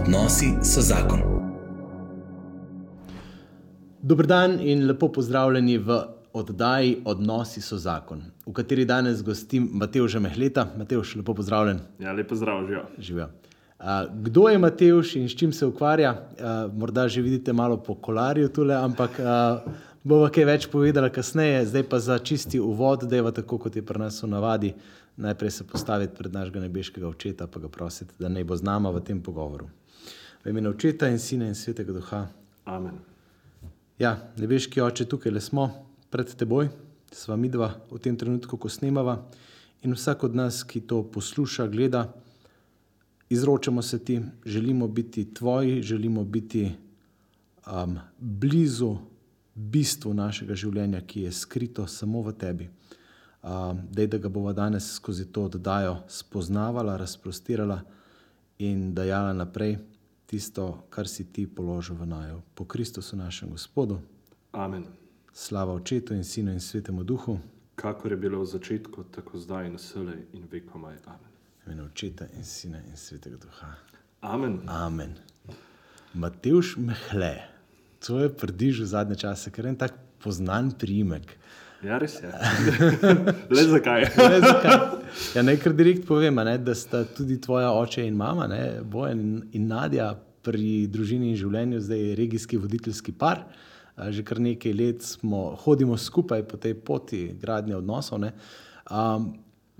Odnosi so zakon. Dobro dan in lepo pozdravljeni v oddaji Odnosi so zakon, v kateri danes gostim Mateoša Mehleta. Mateoš, lepo pozdravljen. Ja, lepo zdrav, živijo. Živijo. Uh, kdo je Mateoš in s čim se ukvarja? Uh, morda že vidite malo po kolarju tule, ampak uh, bomo kaj več povedali kasneje, zdaj pa za čisti uvod, da je tako, kot je pri nas v navadi, najprej se postaviti pred našega nebeškega očeta, pa ga prositi, da naj bo z nama v tem pogovoru. V imenu očeta in sina in svetega duha. Amen. Ja, nebeški oče, tukaj le smo pred teboj, sva mi dva v tem trenutku, ko snemava in vsak od nas, ki to posluša, gleda, izročamo se ti, želimo biti tvoji, želimo biti um, blizu bistvu našega življenja, ki je skrito samo v tebi. Um, dej, da ga bomo danes skozi to oddajo spoznavala, razprostirala in dajala naprej tisto, kar si ti položil v najo. Po Kristusu, našem Gospodu. Amen. Slava Očetu in Sinu in Svetemu Duhu. Kakor je bilo v začetku, tako zdaj in vselej in vekomaj. Amen. Imeno Očeta in Sina in Svetega Duha. Amen. Amen. Matejš Mehle, to je prdiž v zadnje čase, ker je en tak poznan priimek. Ja, res je. Le zakaj? Ne, zakaj? Ja, naj kar direkt povem, ne, da sta tudi tvoja oče in mama, ne, Bojan in, in Nadja, pri družini in življenju zdaj regijski voditeljski par. Že kar nekaj let smo, hodimo skupaj po tej poti gradnje odnosov. ne. Um,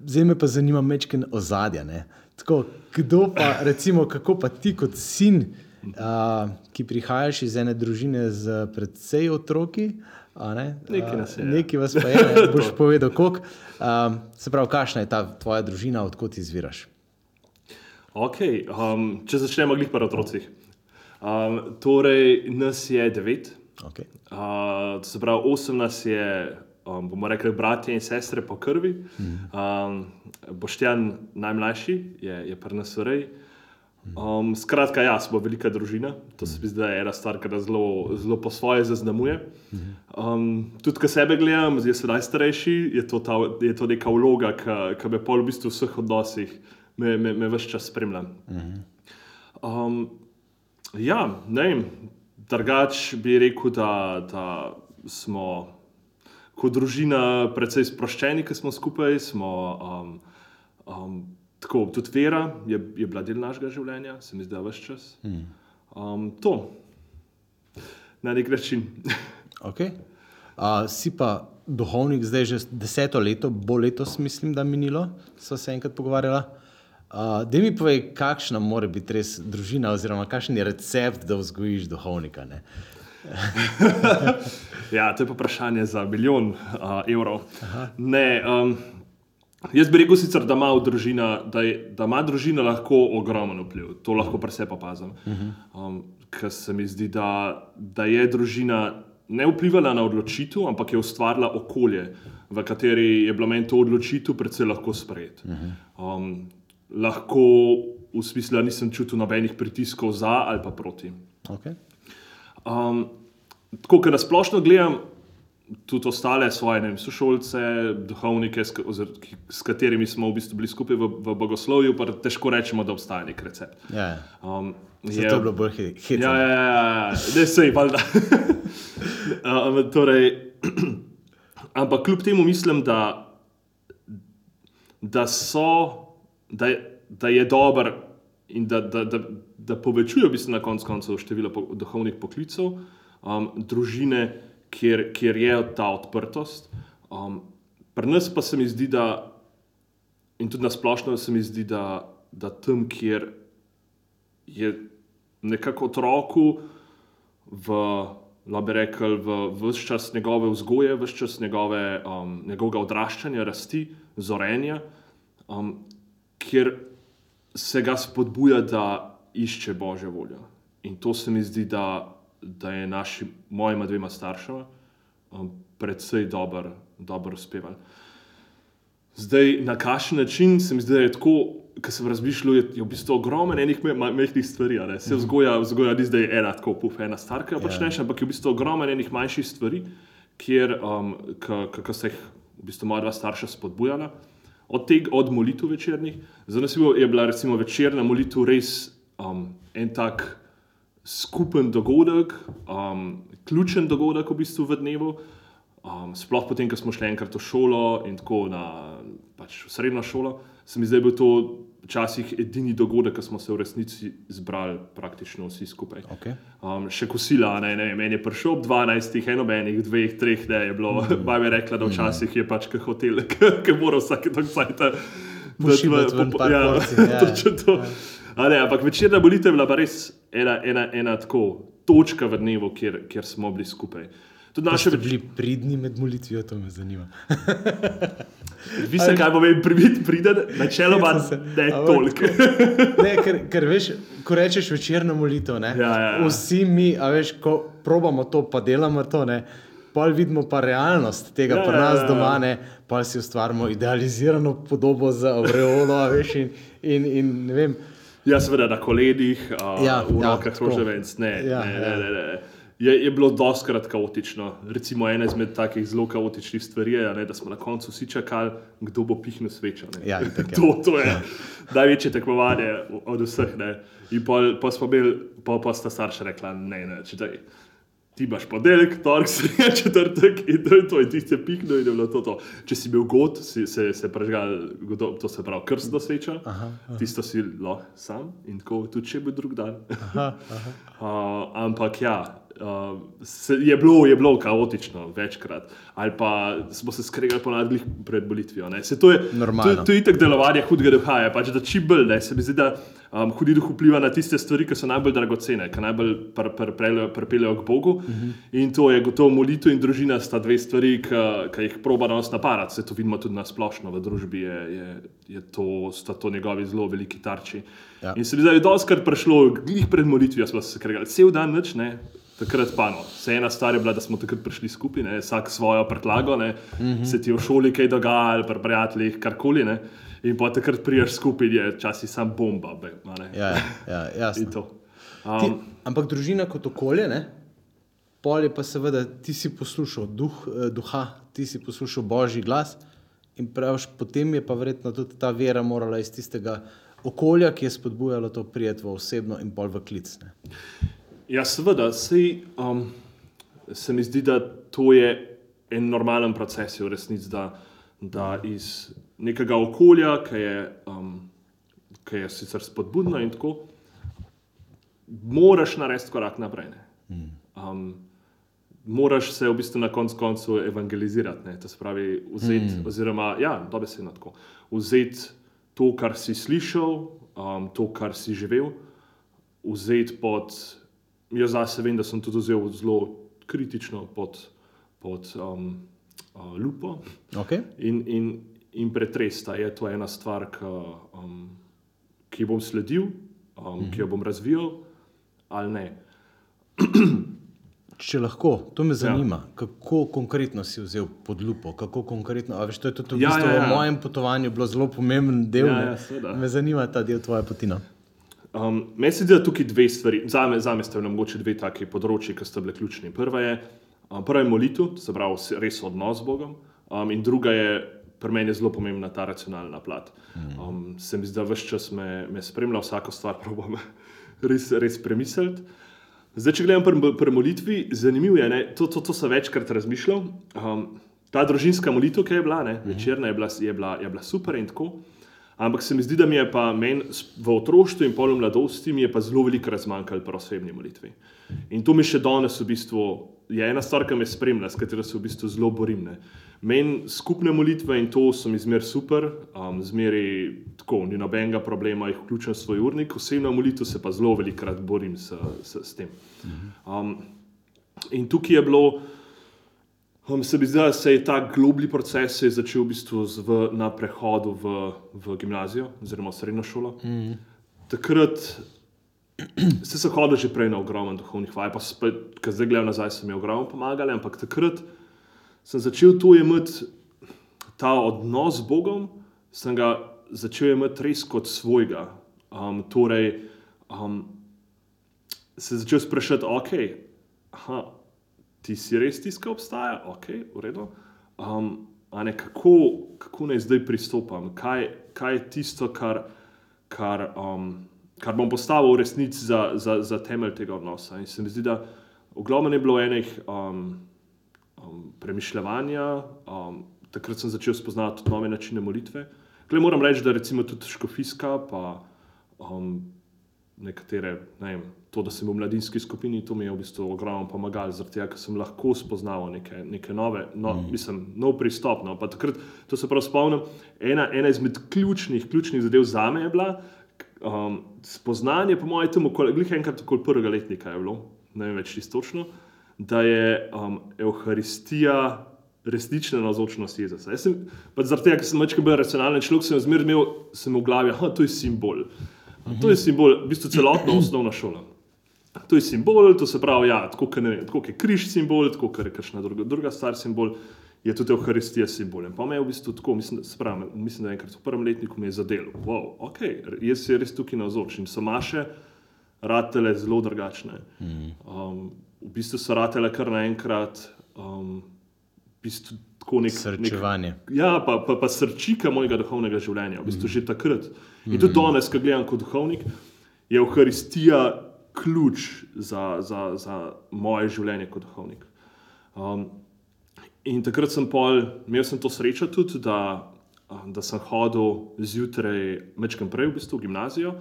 zdaj me pa zanima mečken ozadja. ne. Tako, kdo pa, recimo, kako pa ti kot sin, uh, ki prihajaš iz ene družine z predvsej otroki, a ne? Nekaj nas je, ja. Nekaj vas pa je, ne, boš povedal, koliko. Um, se pravi, kakšna je ta tvoja družina, odkot izviraš? Okay, um, če začnemo glih pri otrocih. Um, torej, nas je devet, Okay. uh, to se pravi, osem nas je, um, bomo rekli, bratje in sestre po krvi. Um, Boštjan, najmlajši, je, je pri nas urej. Um, skratka, ja, smo velika družina. To se mi zdi, da je ena stvar, ki nas zelo, zelo po svoje zaznamuje. Um, tudi, ko sebe gledam, zdaj sem najstarejši, je to, ta, je to neka vloga, ki me pol v bistvu v vseh odnosih me, me, me vse čas spremlja. Um, ja, ne vem, drugač bi rekel, da, da smo kot družina precej sproščeni, ki smo skupaj. Smo, um, um, tako, tudi vera je, je bila del našega življenja, se mi zdi, da vse čas. Um, to, na nek način. Okay. Uh, si pa duhovnik zdaj že deseto leto, bo letos, mislim, da minilo, so se enkrat pogovarjala. Uh, da mi povej, kakšna mora biti res družina, oziroma kakšen je recept, da vzgojiš duhovnika. Ne? Ja, to je pa vprašanje za milijon uh, evrov. Ne, um, jaz bi rekel sicer, da ima, družina, da, je, da ima družina lahko ogromen vpliv, to lahko pri sebi opazim. Um, Ker se mi zdi, da, da je družina ne vplivala na odločitev, ampak je ustvarila okolje, v kateri je bilo meni to odločitev predvsej lahko sprejet. Um, lahko v smislu, da nisem čutil nobenih pritiskov za ali pa proti. Okay. Um, tako, ker nasplošno gledam tudi ostale svoje vem, sošolce, duhovnike, s, s katerimi smo v bistvu bili skupaj v, v bogoslovju, pa težko rečemo, da obstaja nek recept. Ja, Um, je bilo bolj hi- hitro. Ja, ja, ja, ja, ne sej, valjda. um, torej, ampak kljub temu mislim, da, da so, da je, da je dober in da, da, da, da povečuje v bistvu na koncu število po, duhovnih poklicev, um, družine, kjer, kjer je ta odprtost. Um, pri nas pa se mi zdi, da in tudi na splošno se mi zdi, da, da tam, kjer je nekako otroku v, lahko rekel, v vse čas njegove vzgoje, vse čas njegove, um, njegovega odraščanja, rasti, zorenja, um, kjer se ga spodbuja, da išče Božjo voljo. In to se mi zdi, da, da je našim, mojima dvema staršema um, predvsej dobro dober uspeval. Zdaj, na kakšen način se mi zdi, da je tako, ker sem razmišljal, je, je v bistvu ogromen enih majhnih stvari. ne. Se vzgoja, vzgoja ni zdaj ena tako puf, ena star, ki jo počneš, ampak je v bistvu ogromen enih manjših stvari, kjer um, kako se jih v bistvu moja dva starša spodbujala. Od, teg, od molitev večernih, za nas je bila recimo večerna molitev res um, en tak skupen dogodek, um, ključen dogodek v bistvu v dnevu. Um, sploh potem, ko smo šli enkrat v šolo in tako na pač srednjo šolo, se mi zdaj bil to včasih edini dogodek, ko smo se v resnici zbrali praktično vsi skupaj. Okay. Um, še kosila, ne, ne, meni je prišel ob 12, eno menih, dveh, treh, ne je bilo. Mm. Baj mi rekla, da včasih je pač kot hotel, ki mora vsak dan sajta. Pošibati ven par ja, porcij, ja, točno to. ja. A Ne, ampak večerna bolitev je bila pa res ena, ena, ena tako točka v dnevu, kjer, kjer smo bili skupaj. Tudi naše ste bili pridni med molitvijo, to me zanima. Vi se kaj bo meni privit, priden, načeloma ne toliko. Ne, ker, ker veš, ko rečeš večerna molitev, ne, Ja, ja, ja. vsi mi, a veš, ko probamo to, pa delamo to, ne, pol vidimo pa realnost tega Ja, pri ja, nas ja, ja. doma, ne, pa si ustvarjamo idealizirano podobo za aureolo, a veš, in, in, in ne vem. Ja, seveda na kolenih, uh, Ja, v ja, rokah roževenc. Ne, Ja, ne, ja. ne, ne, ne. Je, je bilo doskrat kaotično. Recimo ena izmed takih zelo kaotičnih stvari je, a ne, da smo na koncu vsi čakali, kdo bo pihnil svečo. Ja, itak, ja. to, to je največje tekmovanje od vseh. Ne. In pol, pol smo imeli, pol pa sta starša rekla, ne, ne, če daj. Ti imaš ponedeljek, torek, sreda, četrtek in to je to, in ti si piknil in je bilo to. to. Če si bil god, si se, se prežgal, godo- to se pravi krstno svečo, tisto si lahko sam in tako tudi če bi drug dan. Aha, aha. Uh, ampak ja, uh, se, je, bilo, je bilo kaotično večkrat. Ali pa smo se skregali po nadljih pred bolitvijo. ne. Se to je Normalno. To, to je itak delovanje hudega duha, je pač, da čim bolj ne. Se mi zdi, da um, hudi duh vpliva na tiste stvari, ki so najbolj dragocene, ki najbolj pr, pr, pr, pripeljejo k Bogu. Uh -huh. In to je gotovo molitev in družina sta dve stvari, ki jih proba nas naparati. Se to vidimo tudi na splošno v družbi, je, je, je to, sta to njegovi zelo veliki tarči. Ja. In se mi zdi, da je doskrat prišlo, glih pred molitvijo smo se kregali, cel dan nič, ne. Takrat pa no. Se ena stvar je bila, da smo takrat prišli skupaj, ne, vsak svojo prtlago, ne, mm -hmm. se ti v šoli kaj dogaja, ali pri prijateljih, karkoli. Ne, in pa takrat priješ skupaj, je časi sam bomba. Be. Ja, ja, ja, jasno. To. Ti, Um, ampak družina kot okolje, ne? pol je pa seveda, ti si poslušal duh, eh, duha, ti si poslušal božji glas in praviš, potem je pa verjetno tudi ta vera morala iz tistega okolja, ki je spodbujalo to prijet v osebno in pol v klic. Ne? Ja, seveda, sej, um, se mi zdi, da to je en normalen proces, v resnici, da, da iz nekega okolja, ki je, um, ki je sicer spodbudno in tako, moraš narediti korak naprej. ne. Um, moraš se v bistvu na koncu koncu evangelizirati, ne? to se pravi, vzeti, mm. oziroma, ja, dobesedno tako, vzeti to, kar si slišal, um, to, kar si živel, vzeti pod, jaz zase vem, da sem tudi vzel zelo kritično pod, pod um, uh, lupo Okay? in, in, in pretresta. Je to ena stvar, ki, um, ki bom sledil, um, ki jo bom razvijal, ali ne. Če lahko, to me zanima, ja. kako konkretno si vzel pod lupo, kako konkretno. Veš, to je tudi v, Ja, bistvu ja, ja. v mojem potovanju bilo zelo pomemben del. Ja, ja, me zanima ta del tvoje potine. Um, meni se zdi, da tukaj dve stvari, za me, sta bile mogoče dve taki področji, ki sta bile ključni. Prva je, um, prva je molitev, se pravi res odnos z Bogom, um, in druga je, pri meni je zelo pomembna ta racionalna plat. Um, se mi zdi, da vse čas me, me spremlja, vsako stvar probam res, res premisliti. Zdaj, če gledam pri, molitvi, zanimivo je, ne, to, to, to sem večkrat razmišljal. Um, ta družinska molitev, ki je bila, ne, večerna, je bila, je, bila, je bila super in tako. Ampak se mi zdi, da mi je pa meni v otroštvu in polno mladosti mi je pa zelo veliko razmanjkalo pri osebni molitvi. In to mi še danes v bistvu je ena stvar, ki me spremlja, s katero se v bistvu zelo borim. ne. Meni skupne molitve in to so mi zmer super, um, zmeri tako, ni nobenega problema, jih vključim v svoj urnik, osebno molitev se pa zelo velikokrat borim s, s, s tem. Um, in tukaj je bilo, Um, se mi zdi, da se je ta globlji proces je začel v bistvu z, v, na prehodu v, v gimnazijo oziroma srednjo šolo. Mm. Takrat se sem hodil že prej na ogromno duhovnih vaj, pa spet, ko zdaj gledam nazaj, so mi ogromno pomagali, ampak takrat sem začel to imeti, ta odnos z Bogom, sem ga začel imeti res kot svojega. Um, torej, um, se je začel sprašati, ok, aha, ti si res tisti, ki obstaja, ok, v redu. Um, ne, kako, kako naj zdaj pristopam, kaj, kaj je tisto, kar, kar, um, kar bom postavil v resnici za, za, za temelj tega odnosa. In se mi zdi, da v glavnem je bilo enih um, um, premišljanja, um, takrat sem začel spoznavati tudi nove načine molitve. Glede, moram reči, da recimo tudi škofijska, pa um, nekatere, ne vem, to, da sem v mladinski skupini, to mi je v bistvu ogromno pomagalo, zaradi tega, ker sem lahko spoznal neke, neke nove, no, mm. mislim, nov pristop. No. Takrat, to se prav spomnim, ena, ena izmed ključnih, ključnih zadev za me je bila um, spoznanje, po mojem, temu, glih enkrat okoli prvega letnika je bilo, ne vem več čistočno, da je um, Euharistija resnična navzočnost Jezusa. Jaz sem, zaradi tega, ker sem večkrat bil racionalen človek, sem zmeraj imel v glavi, da je to simbol. To je simbol, v bistvu celotna osnovna šola. To je simbol, to se pravi, ja, tako, vem, tako je križ simbol, tako je kakšna druga, druga stvar simbol, je tudi Euharistija simbol. Pa me je v bistvu tako, mislim, pravi, mislim da enkrat v prvem letniku mi je zadelo. Wow, ok, jaz sem res tukaj navzočen. So maše ratele zelo drugačne. Um, v bistvu so ratele kar naenkrat. Um, v bistvu, Nek, Srčevanje. Nek, ja, pa, pa, pa srčika mojega duhovnega življenja, v bistvu mm. že takrat. In tudi danes, ko gledam kot duhovnik, je Euharistija ključ za, za, za moje življenje kot duhovnik. Um, in takrat sem pol, imel sem to srečo tudi, da, da sem hodil zjutraj, večkrat prej v bistvu v gimnazijo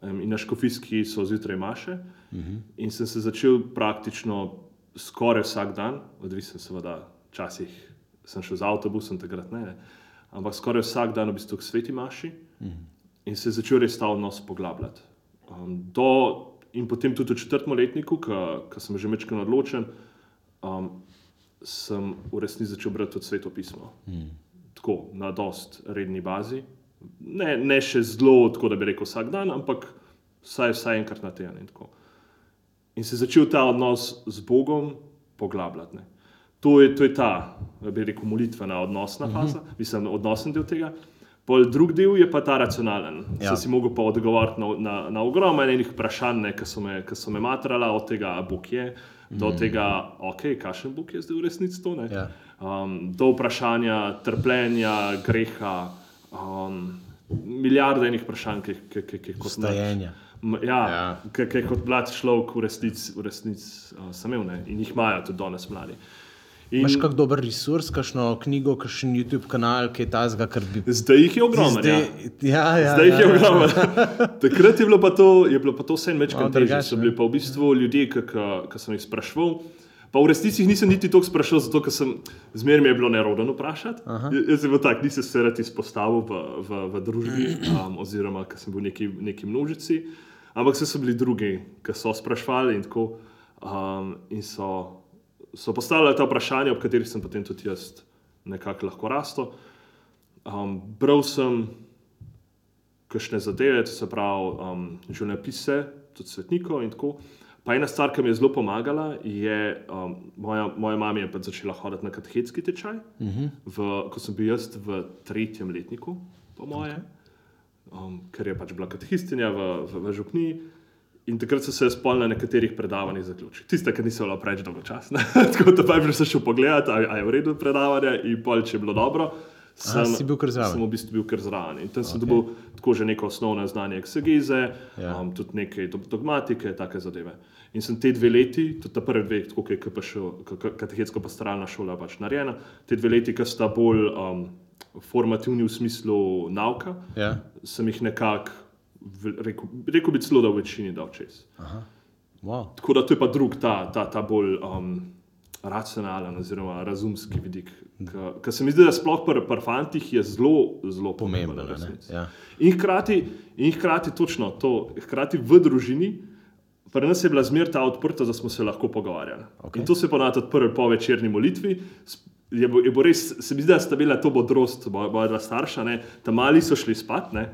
um, in na škofijski so zjutraj maše. Mm -hmm. In sem se začel praktično skoraj vsak dan, odvisen seveda, včasih sem šel z avtobusom, takrat ne, ne. ampak skoraj vsak dan v bistvu k sveti maši mm -hmm. in se je začel res ta odnos poglabljati. Um, do, in potem tudi v četrtem letniku, ko sem že večkrat odločen, um, sem v resnici začel brati tudi sveto pismo. Mm. Tako na dost redni bazi. Ne, ne še zelo, tako da bi rekel vsak dan, ampak vsaj, vsaj enkrat na teden. In, in se je začel ta odnos z Bogom poglabljati. To je, to je ta, bi rekel, molitvena odnosna faza, mm -hmm. mislim, odnosen del tega. Pol drug del je pa ta racionalen. Ja. Sem si mogel pa odgovoriti na, na, na ogromno enih vprašanj, ki so me, so me matrala, od tega, bog je, do mm. tega, ok, kakšen bog je zdaj v resnici to. Ja. Um, do vprašanja trpljenja, greha, um, milijarde enih vprašanj, ki jih kot stajenja. Ja, ja. ki jih kot mlad človek v resnici resnic, uh, sem imel in jih imajo tudi danes mladi. Uh, In... Imáš kak dober resurs, kakšno knjigo, kakšen YouTube kanal, ki je ta zga, kar bi. Zdaj jih je ogromno. Zdaj, ja. Ja, ja, Zdaj jih je ja, ogromno. Ja. Takrat je bilo pa to, je bilo pa to vse več kot težko. So bili pa v bistvu ljudje, ki sem jih sprašval. Pa v resnici jih nisem niti toliko sprašval, zato ker sem zmeraj mi je bilo nerodno vprašati. Jaz sem bil tak, nisem se rad izpostavil v, v, v družbi, um, oziroma ker sem bil v neki, neki množici. Ampak so bili drugi, ki so sprašvali in tako. Um, in so so postavljali ta vprašanja, ob katerih sem potem tudi jaz nekako lahko rastel. Um, bral sem kakšne zadeve, se pravi, um, življenjepise, tudi svetnikov in tako. Pa ena stvar, ki mi je zelo pomagala, je, um, moja, moja mama je začela hoditi na katehetski tečaj, uh mhm. -huh. v, ko sem bil jaz v tretjem letniku, po moje, okay. um, ker je pač bila katehistinja v, v, v Župniji. In takrat so se spolne na nekaterih predavanjih zaključili. Tiste, ki niso bile preveč dolgočasne, tako da pa je prišel še pogledat, ali je v redu predavanje in pol, če je bilo dobro. Sem, A, bil sem v bistvu bil kar zraven. In tam okay. sem dobil tako že neko osnovno znanje eksegeze, ja. um, tudi nekaj dogmatike, take zadeve. In sem te dve leti, tudi ta prvi dve, tako je katehetsko pastoralna šola pač narejena, te dve leti, ki sta bolj um, formativni v smislu nauka, ja. sem jih nekako rekel, rekel bi celo, da v večini dal čez. Wow. Tako da to je pa drug, ta, ta, ta bolj um, racionalen, oziroma razumski vidik. Ker se mi zdi, da sploh pri pr fantih je zelo, zelo pomemben. Ja. In, hkrati, in hkrati točno to, hkrati v družini. Pri nas je bila zmerna ta odprta, da smo se lahko pogovarjali. Okay. In to se ponavadi odprlo po večerni molitvi. Je bo, je bo res, se mi zdi, da sta bila to modrost, moja dva starša, tam mali so šli spat, ne?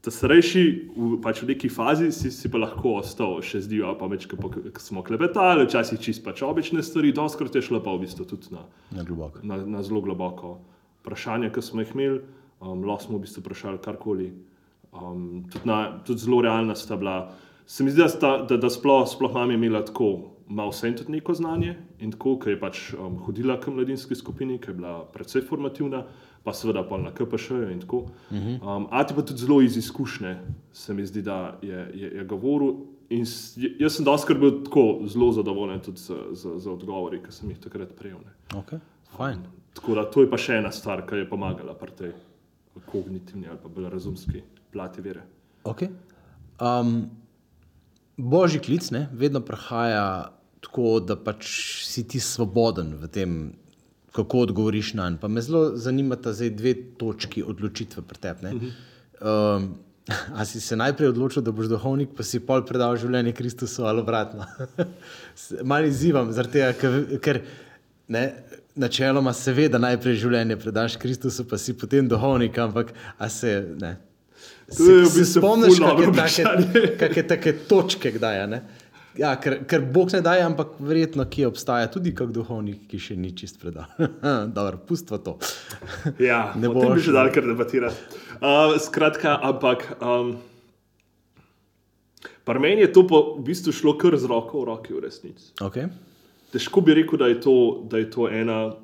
Ta starejši, v, pač v neki fazi, si, si pa lahko ostal, še zdijo, pa več, ko smo klepetali, včasih čist pač obične stvari, doskrat je šlo pa v bistvu tudi na, na, na, na zelo globoko vprašanje, ki smo jih imeli. Um, lahko smo v bistvu vprašali karkoli. Um, tudi, tudi zelo realna sta bila. Se mi zdi, da, sta, da, da sploh, sploh mama imela tako, malo vsem tudi neko znanje in tako, ker je pač um, hodila k mladinski skupini, ki je bila precej formativna pa seveda pa na KPŠ in tako. Um, Ati pa tudi zelo iz izkušnje, se mi zdi, da je, je, je govoril. In jaz sem doskrat bil tako zelo zadovoljen tudi z, z, z odgovori, ki sem jih takrat prejel. Ne. Okay. Fajn. Tako da to je pa še ena stvar, ki je pomagala pri tej kognitivni ali pa bolj razumski plati vere. Okay. Um, božji klic ne, vedno prihaja tako, da pač si ti svoboden v tem, kako odgovoriš na njega. Me zelo zanimata zdaj dve točki odločitve pri tebi. Um, a si se najprej odločil, da boš duhovnik, pa si pol predal življenje Kristusu ali obratno? Malo izzivam, tega, ker, ker ne, načeloma seveda najprej življenje predaš Kristusu, pa si potem duhovnik, ampak a se ne. To je v Se, se bistvu spomniš, ful dobro kakšne take, kakšne take točke kdaj? a Ne? Ja, ker, ker Bog ne daje, ampak verjetno kje obstaja tudi kak duhovnik, ki še ni čist predal. Dobro, pustva to. Ja, Ne ne bo boš, že dal kar debatirati. Uh, skratka, ampak. Um, Pri meni je to po, v bistvu šlo kar z roko v roki, v resnici. Okay. Težko bi rekel, da je to, da je to ena.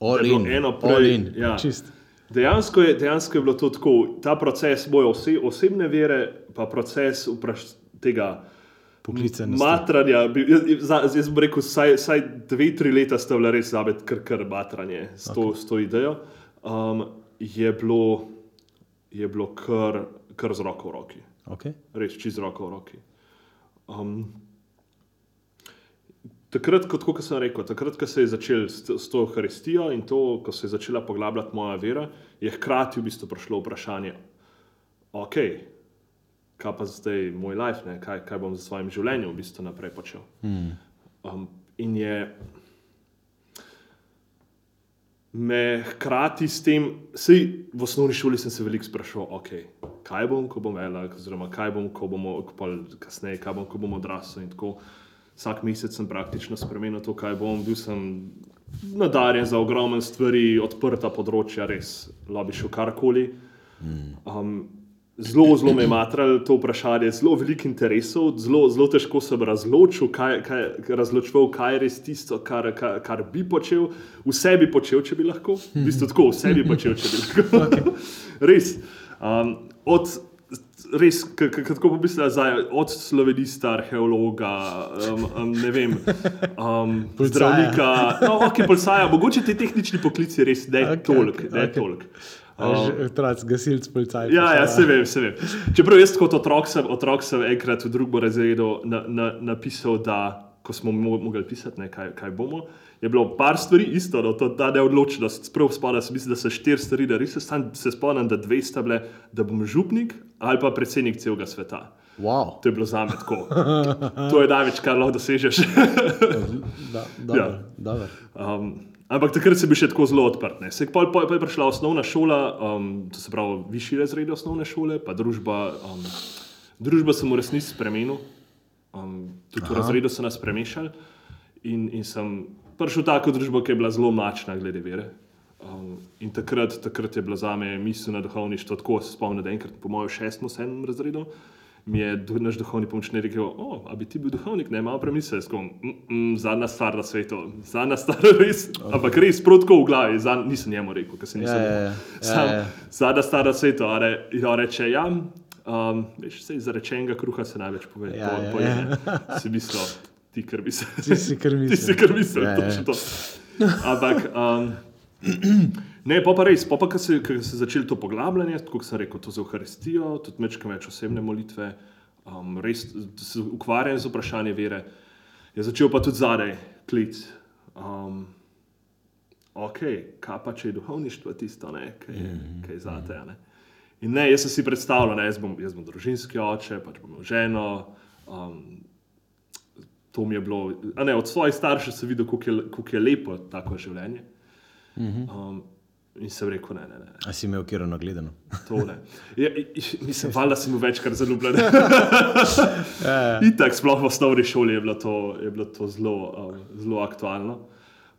All Da je in, eno prej, ja. Čist. Dejansko je, dejansko je bilo to tako, ta proces moje ose, osebne vere, pa proces vpraš, tega Poklicanosti. matranja. bi- Jaz, jaz, bom rekel, vsaj, vsaj dve, tri leta sta bila res zabet, kar, kar matranje s to, okay. s to idejo. Um, je bilo, je bilo kar, kar z roko v roki. Okay. res čez roko v roki. Um, takrat, kot, kot sem rekel, takrat, ko se je začel s, to Euharistijo in to, ko se je začela poglabljati moja vera, je hkrati v bistvu prišlo vprašanje, ok, kaj pa zdaj moj life, ne? kaj, kaj bom z svojim življenjem v bistvu naprej počel. Hmm. Um, in je me hkrati s tem, sej v osnovni šoli sem se veliko sprašoval, okay, kaj bom, ko bom velik, oziroma kaj bom, ko pol kasneje, kaj bom, ko bom odrasel. in tako. Vsak mesec sem praktično spremenil to, kaj bom. Bil sem nadarjen za ogromne stvari, odprta področja, res lobišel karkoli. Um, zelo, zelo me je matralo to vprašanje, zelo veliko interesov, zelo, zelo težko sem razločil, kaj, kaj, razločil, kaj je res tisto, kar, kar, kar bi počel. Vse bi počel, če bi lahko. V bistvu tako, vse bi počel, če bi lahko. res. Um, od, res, kako bi mislil nazaj, od slovenista, arheologa, um, um, ne vem, um, zdravnika, no, ok, policaja, mogoče ti tehnični poklici res ne okay, toliko, okej, ne okej. Toliko. Otroci, gasilci, policajci. Ja, ja, se vem, se vem. Čeprav jaz kot otrok sem, otrok sem enkrat v drugem razredu na, na, napisal, da ko smo mo- mogli pisati, ne, kaj, kaj bomo, je bilo par stvari isto, no, to, da neodločenost. Sprav spomnim, se mislim, da so štiri stvari, da res se, stan- se spomnim, da dve sta bile, da bom župnik ali pa predsednik celega sveta. Wow. To je bilo za me tako. To je največ, kar lahko dosežeš. Da, dobro, Ja. dobro. Um, ampak takrat sem bil še tako zelo odprt. Se, pol, pol, pol je prišla osnovna šola, um, to se pravi višji razred osnovne šole, pa družba. Um, družba sem v resnici spremenil, um, tudi v Aha. razredu so nas premešali in, in sem prišel v tako družbo, ki je bila zelo mačna glede vere. Um, in takrat, takrat je bila za me misel na duhovništvo tako, se spomnim, da enkrat po mojem šestem, sedmem razredu. Mi je naš duhovni pomočnik rekel, oh, a bi ti bil duhovnik, ne, malo premislil, skom, mm, mm, zadnja stvar na svetu, zadnja stvar res, okay. ampak res, prav tako v glavi, zad, nisem njemu rekel, ker se nisem. Ja, ja, ja. Sam, Ja, ja. Zadnja stvar na svetu, a re, on reče, ja, um, veš, se iz rečenega kruha se največ pove, Ja, po, ja, po, ja. si mislil, ti kar bi se. Ti si kar mislil. Ti si kar mislil, Ja, ja, ja. točno to. Ampak, um, ne, pa pa res, pa pa, ko se, je začelo to poglabljanje, kot sem rekel, to za Euharistijo, tudi mečkam več osebne molitve, um, res se ukvarjam z vprašanjem vere, je začel pa tudi zadaj klic. Um, ok, kaj pa če je duhovništvo tisto, ne, kaj je, kaj je zate. Ne? In ne, jaz sem si predstavljal, da jaz, bom- jaz bom družinski oče, pač bom ženo. Um, to mi je bilo, ne, od svojih staršev sem videl, kako je, kako je lepo tako življenje. Um, in sem rekel, ne, ne, ne. A si imel kjer nagledano? To ne. Ja, mislim, valjda sem bil večkrat zaljubljen. Ja, Itak, sploh v osnovni šoli je bilo to, je bilo to zelo, um, zelo aktualno.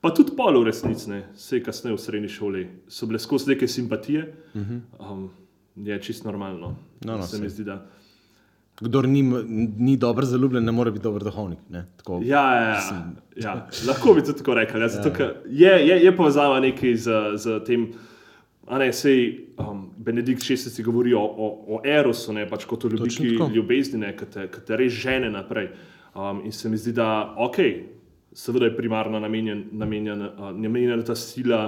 Pa tudi pol v resnici, ne. vse kasneje v srednji šoli so bile skozi neke simpatije. Um, je čisto normalno. No, no, se mi zdi, da. Kdor ni, ni dobro zaljubljen, ne more biti dober duhovnik. Tako, Ja, ja, ja, ja. lahko bi tudi tako rekel. Ja, zato, ker je, je, je povezava nekaj z, z tem ne, sej um, Benedikt XVI govori o, o, o erosu, ne pač kot o ljubiki ljubezni, ne, ki te, ki te res žene naprej. Um, in se mi zdi, da ok, seveda je primarno namenjen, namenjen, uh, namenjena ta sila,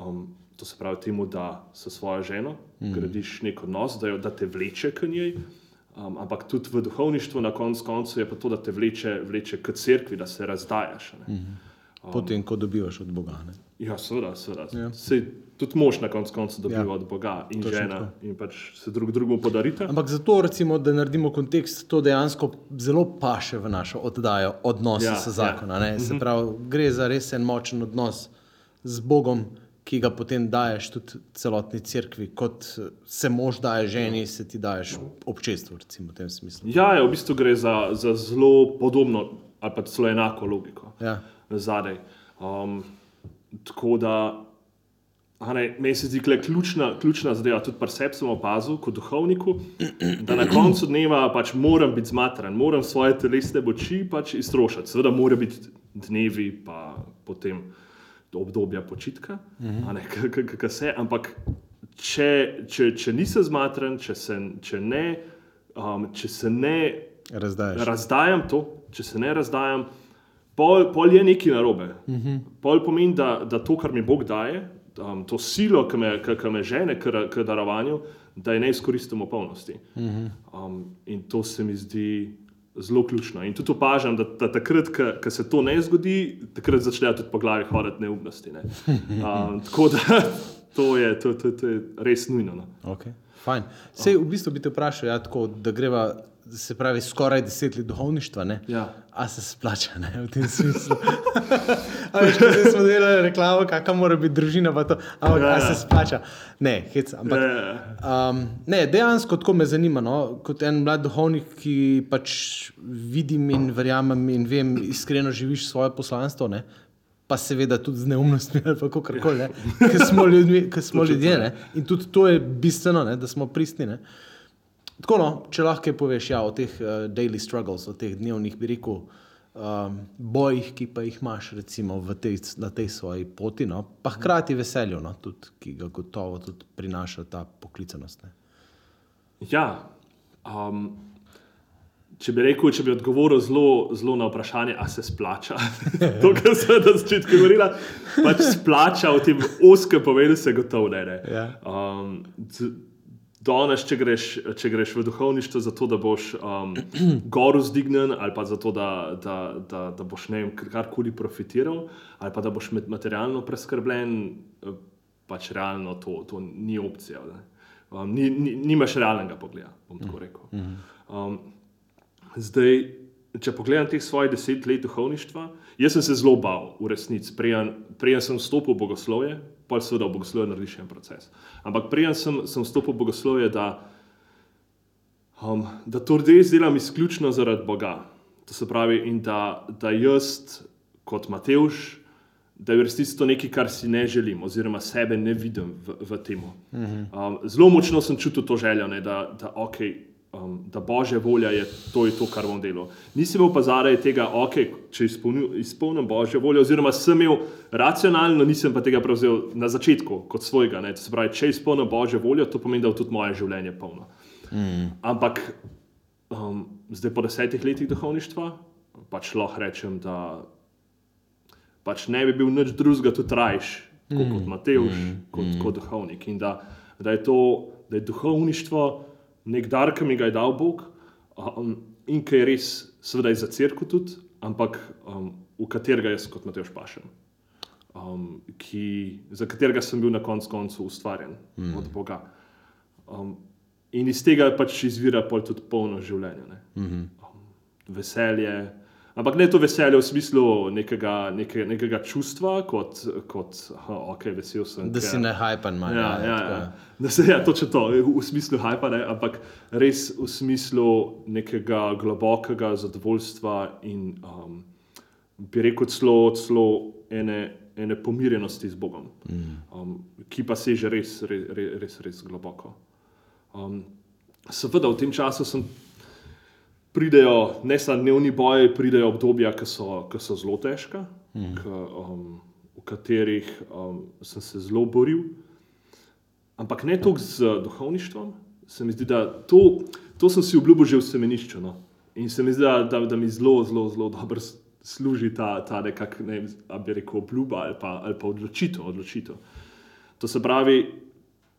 um, to se pravi temu, da s svojo ženo mm. gradiš nek odnos, da, jo, da te vleče k njej. Um, ampak tudi v duhovništvu, na koncu koncev, je pa to, da te vleče, vleče k cerkvi, da se razdajaš. Ne. Mm. Potem, ko dobivaš od Boga. Ne? Ja, seveda, seveda. Ja. Sej, tudi mož na koncu koncev dobiva Ja. od Boga in Točno žena tako. in pač se drug drugemu podarita. Ampak zato, recimo, da naredimo kontekst, to dejansko zelo paše v našo oddajo odnosa Ja, s zakonom. Ja. Se pravi, gre za res en močen odnos z Bogom, ki ga potem daješ tudi celotni cerkvi, kot se mož daje ženi, se ti daješ občestvu, recimo v tem smislu. Ja, ja, v bistvu gre za, za zelo podobno ali pa celo enako logiko Ja. zadaj. Um, tako da, ne, meni se zdi, da je ključna, ključna zadeva, tudi pri sebi sem opazil, kot duhovniku, da na koncu dneva pač moram biti zmatran, moram svoje telesne moči pač iztrošiti. Seveda, mora biti dnevi, pa potem obdobja počitka, a ne, kako se, ampak če, če, če nisem zmatran, če se, če ne, um, če se ne Razdaješ. razdajam to, če se ne razdajam, pol, pol je nekaj narobe. Uh -huh. Pol pomeni, da, da to, kar mi Bog daje, um, to silo, ki me, ki, ki me žene k, k darovanju, da je ne izkoristim v polnosti. Uh -huh. um, in to se mi zdi zelo ključno. In tudi opažam, da, da takrat, ko- ko se to ne zgodi, takrat začnejo tudi po glavi hoditi neumnosti. Ne? Um, tako da to je, to, to, to je res nujno. No. Okay. Fajn. Sej, v bistvu bi te vprašal, ja, tako, da greva, se pravi, skoraj deset let duhovništva. Ne? Ja. A se splača, ne, v tem smislu. A veš, ko smo delali reklamo, kakšna mora biti družina, to, ampak Ja, ja, ja. se splača. Ne, hec, ampak. Ja. Um, ne, dejansko tako me zanima. No? Kot en mlad duhovnik, ki pač vidim in verjamem in vem, iskreno živiš svoje poslanstvo, ne? pa seveda tudi z neumnostmi ali kako koli, ne? ker smo, ljudmi, smo ljudje. Ne? In tudi to je bistveno, ne? da smo pristni. Ne? Tako no, če lahko poveš ja, o teh uh, daily struggles, o teh dnevnih, bi rekel, um, bojih, ki pa jih imaš recimo, v tej, na tej svoji poti, no? pa hkrati veselju, no? tudi, ki ga gotovo tudi prinaša ta poklicanost. Ne? Ja, um, če bi rekel, če bi odgovoril zelo, zelo na vprašanje, ali se splača. to, kar sem na začetku govorila, pač splača v tem oskem pomenu, se gotovo ne. ne. Ja. Um, Danes, če greš, če greš v duhovništvo, zato da boš um, gor vzdignen, ali pa zato da, da, da, da boš ne vem, karkoli profitiral, ali pa da boš materialno preskrbljen, eh, pač realno to, to ni opcija. ne. Um, ni, ni, nimaš realnega pogleda, bom tako rekel. Um, zdaj, če pogledam teh svojih deset let duhovništva, jaz sem se zelo bal, v resnici, preden sem vstopil v bogoslovje, pa seveda v bogoslovje narediš en proces. Ampak preden sem, sem vstopil v bogoslovje, da, um, da to res delam izključno zaradi Boga. To se pravi, in da, da jaz, kot Mateuš, da je v resnici to nekaj, kar si ne želim, oziroma sebe ne vidim v, v tem. Um, zelo močno sem čutil to željo, ne, da, da, okay, um, da božja volja je to, je to, kar bom delal. Nisem bil pa zaradi tega, okay, če izpolnil- izpolnim božjo voljo, oziroma sem imel racionalno, nisem pa tega prevzel na začetku kot svojega. Ne, to se pravi, če izpolnim božjo voljo, to pomeni, da je tudi moje življenje polno. Mm. Ampak um, zdaj po desetih letih duhovništva, pač lahko rečem, da pač ne bi bil nič drugega, tudi rajš, mm. kot Matejš, mm. kot, mm. kot duhovnik. In da, da, je to, da je duhovništvo nek dar, ki mi ga je dal Bog um, in ki je res, seveda, je za crkvu tudi, ampak um, v katerega jaz kot Matejš pašem. Um, ki, za katerega sem bil na koncu koncev ustvarjen mm. od Boga. Um, in iz tega pač izvira pol tudi polno življenje. ne. Um, veselje. Ampak ne to veselje v smislu nekega, neke, nekega čustva, kot, kot aha, ok, vesel sem. Da ker- si ne hajpan, manj. Ja, ja, ja. Da se ja, točno to, v smislu hajpa, ne, ampak res v smislu nekega globokega zadovoljstva in um, bi rekel celo, celo ene, ene pomirjenosti z Bogom, um, ki pa seže res, res, res, res, res globoko. Um, seveda v tem času sem pridejo ne samo dnevni boji, pridejo obdobja, ki so, ki so zelo težka, mm. k, um, v katerih um, sem se zelo boril. ampak ne toliko z duhovništvom. Se mi zdi, da to, to sem si obljubil že v semenišču. No? In se mi zdi, da, da, da mi zelo, zelo, zelo dobro služi ta, ta nekak, ne vem, bi rekel, obljuba ali pa, ali pa odločitev, odločitev. To se pravi,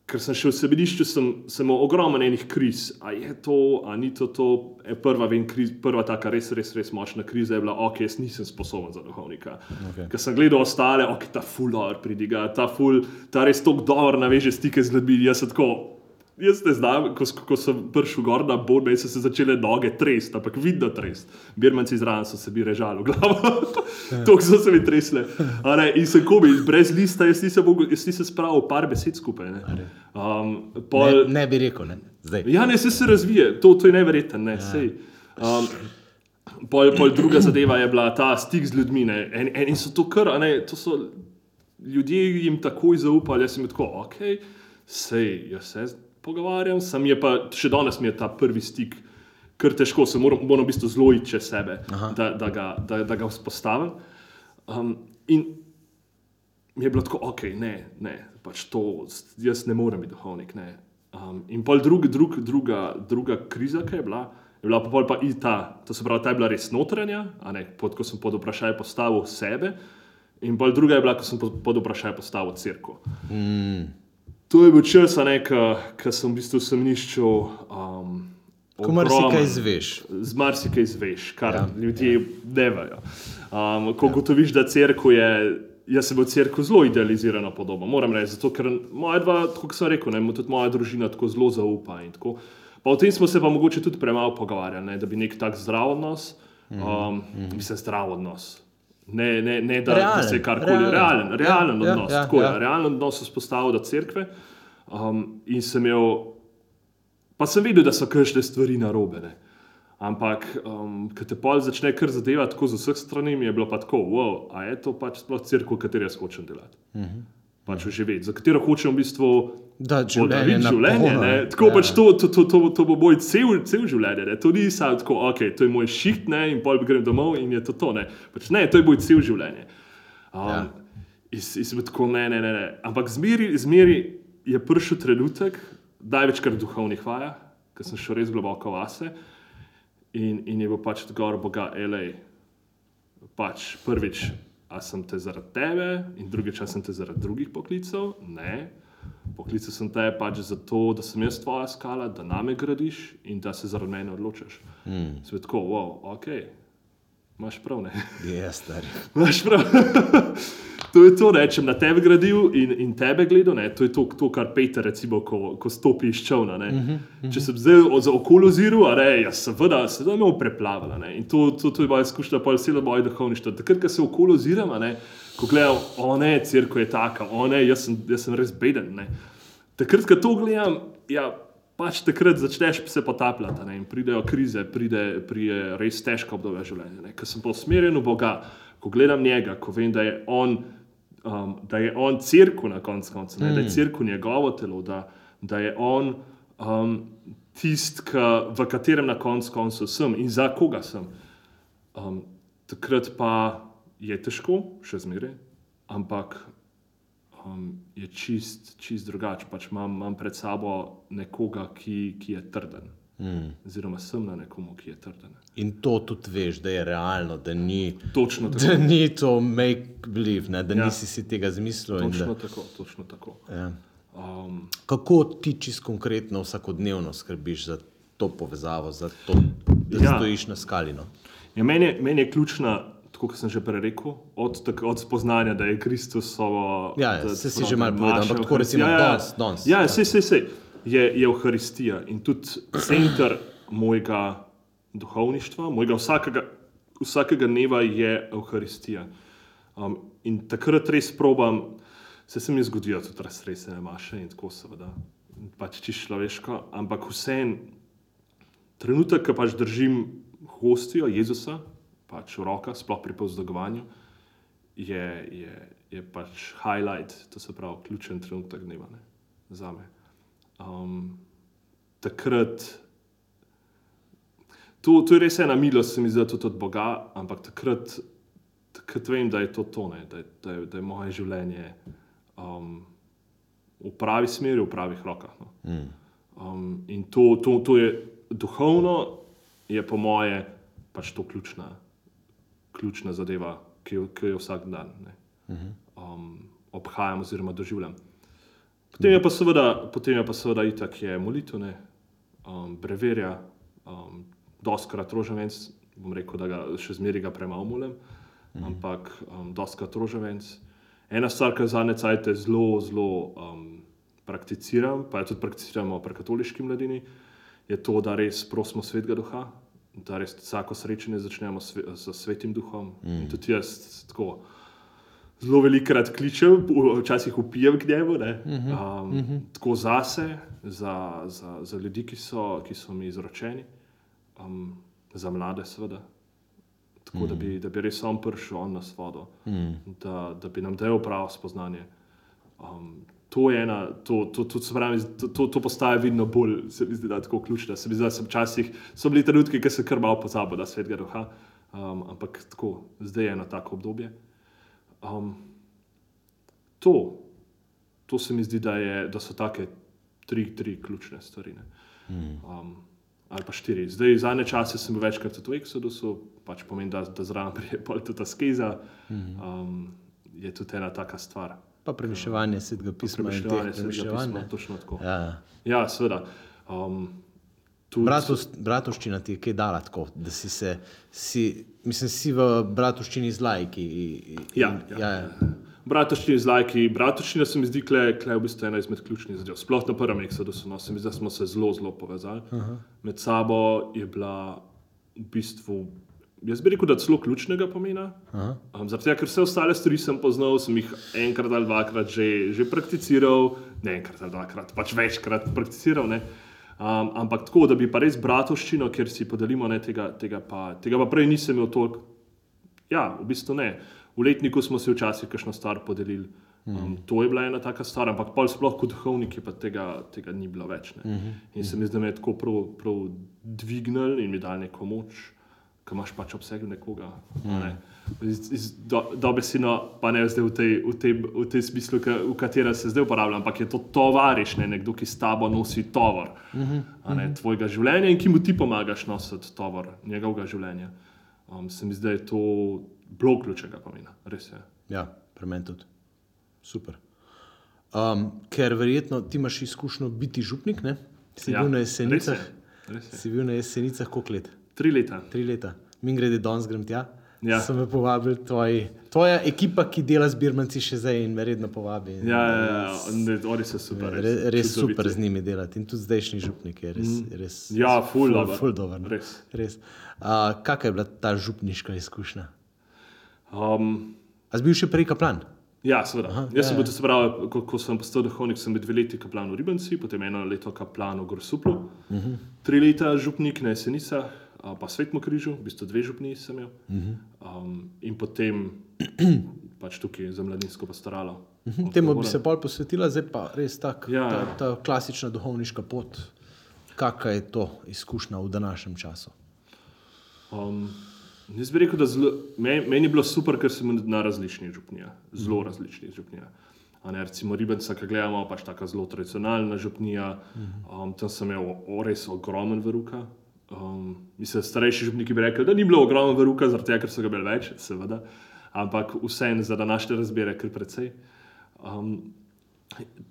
ker sem še v sebedišču, sem, sem ogromno enih kriz. A je to, a ni to to. E, prva, vem, kriz, prva taka res, res, res močna kriza je bila, ok, jaz nisem sposoben za duhovnika. Okej. Ker sem gledal ostale, ok, ta ful dobro pridiga, ta ful, ta res tako dobro naveže stike z ljudmi. Jaz sem tako. Jaz ne znam, ko, ko sem prišel gor na Bodme, so se začele noge tresti, ampak vidno tresti. Birmanci zraven so se bi režali v glavo. Tako so se mi tresle. A Ne, in sem komi, brez lista, jaz nisem, mogel, jaz nisem spravil par besed skupaj. Ne. Um, Ne, pol, ne bi rekel, ne. Zdaj. Ja, ne, se, se razvije, to, to je neverjetno. Ne, sej. um, pol, pol druga zadeva je bila ta stik z ljudmi. ne. En, eni so to kar, ne, to so ljudje jim takoj zaupali, jaz sem tako, ok, sej, jaz se pogovarjam, sem je pa še danes mi je ta prvi stik. Ker težko se moram, moram v bistvu zelo iti čez sebe, da, da, ga, da, da ga vzpostavim. Um, in mi je bilo tako, ok, ne, ne, pač to, jaz ne morem biti duhovnik. Ne. Um, in pol drug, drug, druga, druga kriza, ki je bila, je bila pa pol pa i ta, to se pravi, ta je bila res notranja, ne, pod, ko sem pod vprašaj postavil sebe, in pol druga je bila, ko sem pod, pod vprašaj postavil crkvo. Mm. To je bil čas, ki sem v bistvu v semnišču. Um, Ko marsikaj izveš. z marsikaj izveš, kar Ja. ja. ljudje ne vejo. Um, ko gotoviš, da crkva je, jaz sem v crkvu zelo idealizirana podoba, moram reči, zato ker moja dva, tako kot sem rekel, ne, tudi moja družina tako zelo zaupa. in tako. Pa o tem smo se pa mogoče tudi premalo pogovarjali, ne, da bi nek tak zdrav odnos, um, mm -hmm. mislim, zdrav odnos. Ne, ne, ne da, da Realen, se karkoli, realen. realen, realen Ja, ja, odnos. ja, tako ja. je, realen odnos vzpostavil do cerkve. Um, in sem imel Pa sem videl, da so kršne stvari narobe. Ne. Ampak, um, ko te pol začne kar zadevati tako z vseh strani, mi je bilo pa tako, wow, a je to pač sploh crkva, v kateri jaz hočem delati. Uh -huh. Pač živeti, za katero hočem v bistvu Da, življenje na življenje. Ne. Tako Ja. ja. pač to, to, to, to, to bo moj cel, cel življenje. Ne. To ni samo tako, ok, to je moj šiht ne, in pol grem domov in je to to. Ne, pač, ne to je moj cel življenje. Um, Ja. sem bil tako, ne, ne, ne. ne. Ampak zmeri, zmeri je prišel trenutek, največkrat duhovnih vajah, ker sem šel res globoko vase. In, in je bil pač odgovor Boga, elej, pač prvič, a sem te zaradi tebe, in drugič, a sem te zaradi drugih poklicev. Ne. Poklical sem te pač zato, da sem jaz tvoja skala, da name gradiš in da se zaradi mene odločiš. Mm. Svetko, wow, ok, imaš prav, ne. Je stari. Imaš prav. To je to, rečem, na tebe gradil in, in tebe gledal. Ne? To je to, to kar Peter, recimo, ko, ko stopi iz čovna. Uh -huh, uh -huh. Če sem zdaj za okolo oziral, a ne, jaz seveda se da me preplavala. Ne? In to, to, to je moja izkušnja, pa vse moje duhovništvo. Takrat, ko se okolo ne, ko gledam, o ne, crkva je taka, o ne, jaz sem, jaz sem res beden. Ne? Takrat, ko to gledam, ja, pač takrat začneš se potapljati ne, in pridejo krize, pride, pride res težko obdobje življenja. ne. Ko sem pa usmerjen v Boga, ko gledam njega, ko vem, da je on, um, da je on crkva na koncu konca, ne, da je crkva njegovo telo, da, da je on um, tisti, v katerem na koncu koncev sem in za koga sem. Um, takrat pa je težko, še zmeraj, ampak um, je čist, čist drugače. Pač imam, imam pred sabo nekoga, ki, ki je trden. Mm. Oziroma, sem na nekomu, ki je trden. In to tudi veš, da je realno, da ni, Točno tako. da ni to make believe, ne, da Ja. nisi si tega zmislil. Točno Da, tako, točno tako. ja. Um, Kako ti čisto konkretno vsakodnevno skrbiš za to povezavo, za to, da ja. Ja. stojiš na skali? No? ja, meni, je, meni je ključna, tako kot sem že prej rekel, od, tak, od spoznanja, da je Kristus. Ja, ja, saj si že malo da povedal, ampak tako recimo ja, ja, danes- danes, Ja, ja. ja. sej, sej, sej. Je, Euharistija in tudi center mojega duhovništva, mojega vsakega, vsakega dneva je Euharistija. Um, in takrat res probam, se se mi zgodijo tudi raztresene maše in tako seveda, pač čisto človeško, ampak vseeno trenutek, ko pač držim hostijo Jezusa, pač v rokah, sploh pri povzdogovanju, je, je, je pač highlight, to se pravi ključen trenutek dneva ne, za me. Um, takrat, to, to je res ena milost, se mi zdi tudi od Boga, ampak takrat, takrat vem, da je to to, ne, da, je, da, je, da je moje življenje um, v pravi smeri, v pravih rokah. No. Mm. Um, in to, to, to je duhovno, je po moje pač to ključna, ključna zadeva, ki jo, ki jo vsak dan um, obhajam oziroma doživljam. Potem je pa seveda, potem je pa seveda itak je molitev, ne, um, breverja, um, doskrat rožavenc, bom rekel, da ga še zmeraj ga premalo molim, mhm. ampak um, doskrat rožavenc. Ena stvar, ki zadnje cajte zelo, zelo um, prakticiram, pa jo tudi prakticiramo pri katoliški mladini, je to, da res prosimo svetega duha, da res vsako srečanje začnemo s, s svetim duhom. Mm. In tudi jaz tako zelo velikokrat kličem, včasih upijem k njemu, um, mm -hmm. tako zase, za, za, za ljudi, ki so, ki so mi izročeni, um, za mlade, seveda. Tako mm. da, bi, da bi res on prišel on na svodo, mm. da, da bi nam dal pravo spoznanje. Um, to je ena, to, to, to, pravi, to, to, to postaje vedno bolj, se mi zdi, da je tako ključno. Se mi zdi, da so včasih so bili trenutki, ki se kar malo pozabo, da svet ga duha, um, ampak tako, zdaj je eno tako obdobje. Um, to, to se mi zdi, da, je, da so take tri, tri ključne stvari. Hmm. Um, ali pa štiri. Zdaj, zadnje čase sem bil večkrat v Exodusu, pač pomeni, da, da zraven prije tudi ta skeza. Hmm. Um, je tudi ena taka stvar. Pa premišljanje svetega pisma. Premišljanje svetega pisma, točno tako. Ja, ja seveda. Um, Bratovščina ti je kaj dala tako, da si se, si, mislim, si v bratovščini z lajki. Ja, ja. ja, ja. Bratovščina z lajki, bratovščina se mi zdi, da je v bistvu ena izmed ključnih zadev. Sploh na prvem eksodusu, no, se mi zdi, da smo se zelo, zelo povezali. Uh -huh. Med sabo je bila v bistvu, jaz bi rekel, da celo ključnega pomena. -huh. um, Zato, ker vse ostale stvari sem poznal, sem jih enkrat ali dvakrat že, že prakticiral, ne enkrat ali dvakrat, pač večkrat prakticiral. Ne. Um, ampak tako, da bi pa res bratovščino, ker si podelimo, ne, tega, tega, pa, tega pa prej nisem imel toliko. Ja, v bistvu ne. V letniku smo si včasih kakšno stvar podelili. Um, mm. To je bila ena taka stvar, ampak pa sploh kot duhovniki pa tega, tega ni bilo več. Mm -hmm. In se mi zdi, da me je tako prav, prav dvignil in mi dal neko moč, ki imaš pač obseg nekoga. Mm. Ne dobesedno, do pa ne zdaj v tej, v tej, v tej smislu, v katerem se zdaj uporablja, ampak je to tovariš, ne, nekdo, ki s tabo nosi tovor uh -huh, uh -huh. tvojega življenja in ki mu ti pomagaš nositi tovor njegovega življenja. Um, se mi zdi, da je to blok ključnega pomena, res je. Ja, pri meni tudi. Super. Um, ker verjetno ti imaš izkušnjo biti župnik, ne? si ja, bil na jesenicah. Si bil na jesenicah koliko let? Tri leta. Tri leta. Mi grede danes grem tja. Ja. So me povabili, tvoj, tvoja ekipa, ki dela z Birmanci, še zdaj in me redno povabi. Ja, ja, ja. oni so super. Res, res super z njimi delati in tudi zdajšnji župnik je res. Mm. res ja, ful, ful, ful dober. Res. res. Uh, Kakšna je bila ta župniška izkušnja? Um, A si bil še prej kaplan? Ja, seveda. Aha, Jaz ja, sem bil, ja. pravi, ko, ko sem postal duhovnik, sem bil dve leti kaplan v Ribanci, potem eno leto kaplan v Gorsuplu, uh mhm. -huh. tri leta župnik na Jesenicah pa Svetmo križu, v bistvu dve župni sem imel. Um, in potem pač tukaj za mladinsko pastoralo. Mhm. Temu bi se bolj posvetila, zdaj pa res tak, ja. ta, ta klasična duhovniška pot. Kakšna je to izkušnja v današnjem času? Um, jaz bi rekel, da zlo, meni, meni je bilo super, ker sem na različnih župnijah, zelo mhm. različnih župnijah. Ne, recimo Ribenca, ki gledamo, pač tako zelo tradicionalna župnija. Um, tam sem imel res ogromen veruka, Um, mislim, starejši župniki bi rekli, da ni bilo ogromno veruka, zaradi tega, ker so ga imeli več, seveda, ampak vseeno za današnje razmere, kar precej. Um,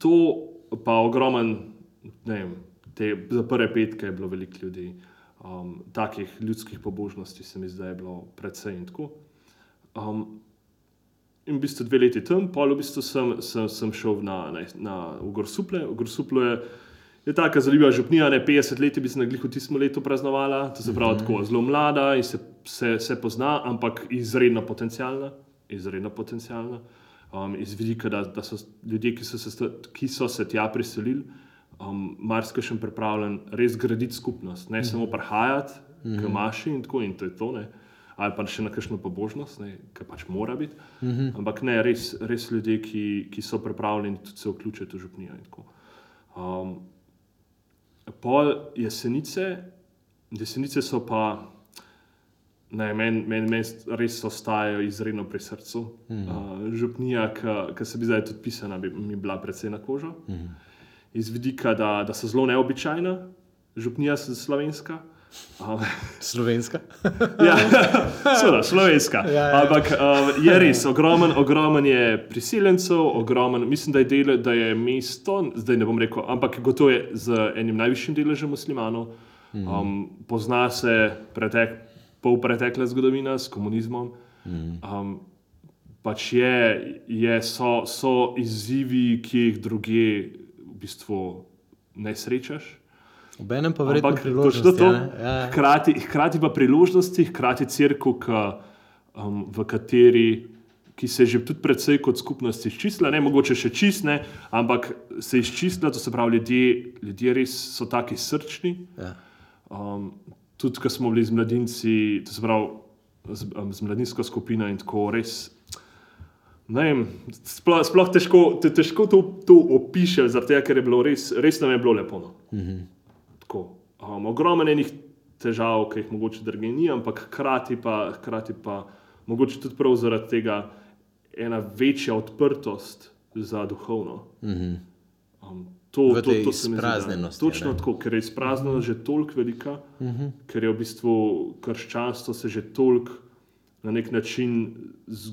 to pa ogromen, ne vem, te, za prve petke je bilo veliko ljudi, um, takih ljudskih pobožnosti se mi zdaj je bilo precej in tako. Um, in v bistvu dve leti tam, pol v bistvu sem, sem, sem šel na, na, na Gorsuple. V Gorsuplu je je tako zanimiva župnija, ne 50 let, bi se na glihu tistem letu praznovala, to se pravi mm -hmm. tako zelo mlada in se, se, se pozna, ampak izredno potencijalna. Izredno potencijalna. Um, iz vidika, da, da so ljudje, ki so se, ki so se tja priselili, um, marsikaj še pripravljen res graditi skupnost, ne mm -hmm. samo prihajati, mm -hmm. kamaši in tako in to je to. Ne. Ali pa še na kakšno pobožnost, ki pač mora biti. Mm -hmm. Ampak ne, res, res ljudje, ki, ki so pripravljeni tudi se vključiti v župnijo. Um, pol jesenice, jesenice so pa, Ne, meni men, men res ostajajo izredno pri srcu. Mm -hmm. uh, župnija, ki se bi zdaj tudi pisala, bi mi bila predvsej na kožo. Mm -hmm. Iz vidika, da, da so zelo neobičajna, župnija je slovenska. Slovenska. ja, seveda, slovenska. Ja, ja. Ampak um, je res, ogromen, ogromen je priseljencev, ogromen, mislim, da je, del, da je mesto, zdaj ne bom rekel, ampak gotovo je z enim najvišjim deležem muslimanov. Mhm. Um, pozna se pretek, pol pretekle zgodovine s komunizmom. Um, pač je, je, so, so izzivi, ki jih druge v bistvu ne srečaš. Obenem pa verjetno priložnosti. To, ja. hkrati, hkrati pa priložnosti, hkrati crkva, k, um, v kateri. Ki se je že tudi predvsej kot skupnost izčistila, ne mogoče še čistne, ampak se je izčistila, to se pravi, ljudje, ljudje res so tako srčni. Ja. Um, tudi, ko smo bili z mladinci, to se pravi, z, um, z mladinsko skupino in tako res. Vem, sploh, sploh težko, te, težko to, to opišem, zato ker je bilo res, res nam je bilo lepo. No. Mm -hmm. um, Ogromno enih težav, ki jih mogoče drugje ni, ampak hkrati pa, hkrati pa mogoče tudi prav zaradi tega ena večja odprtost za duhovno. Mm -hmm. um, To, to, to se mi zdi točno tako, ker je izpraznjeno -huh. že toliko velika, uh mhm. -huh. ker je v bistvu krščanstvo se že toliko na nek način z,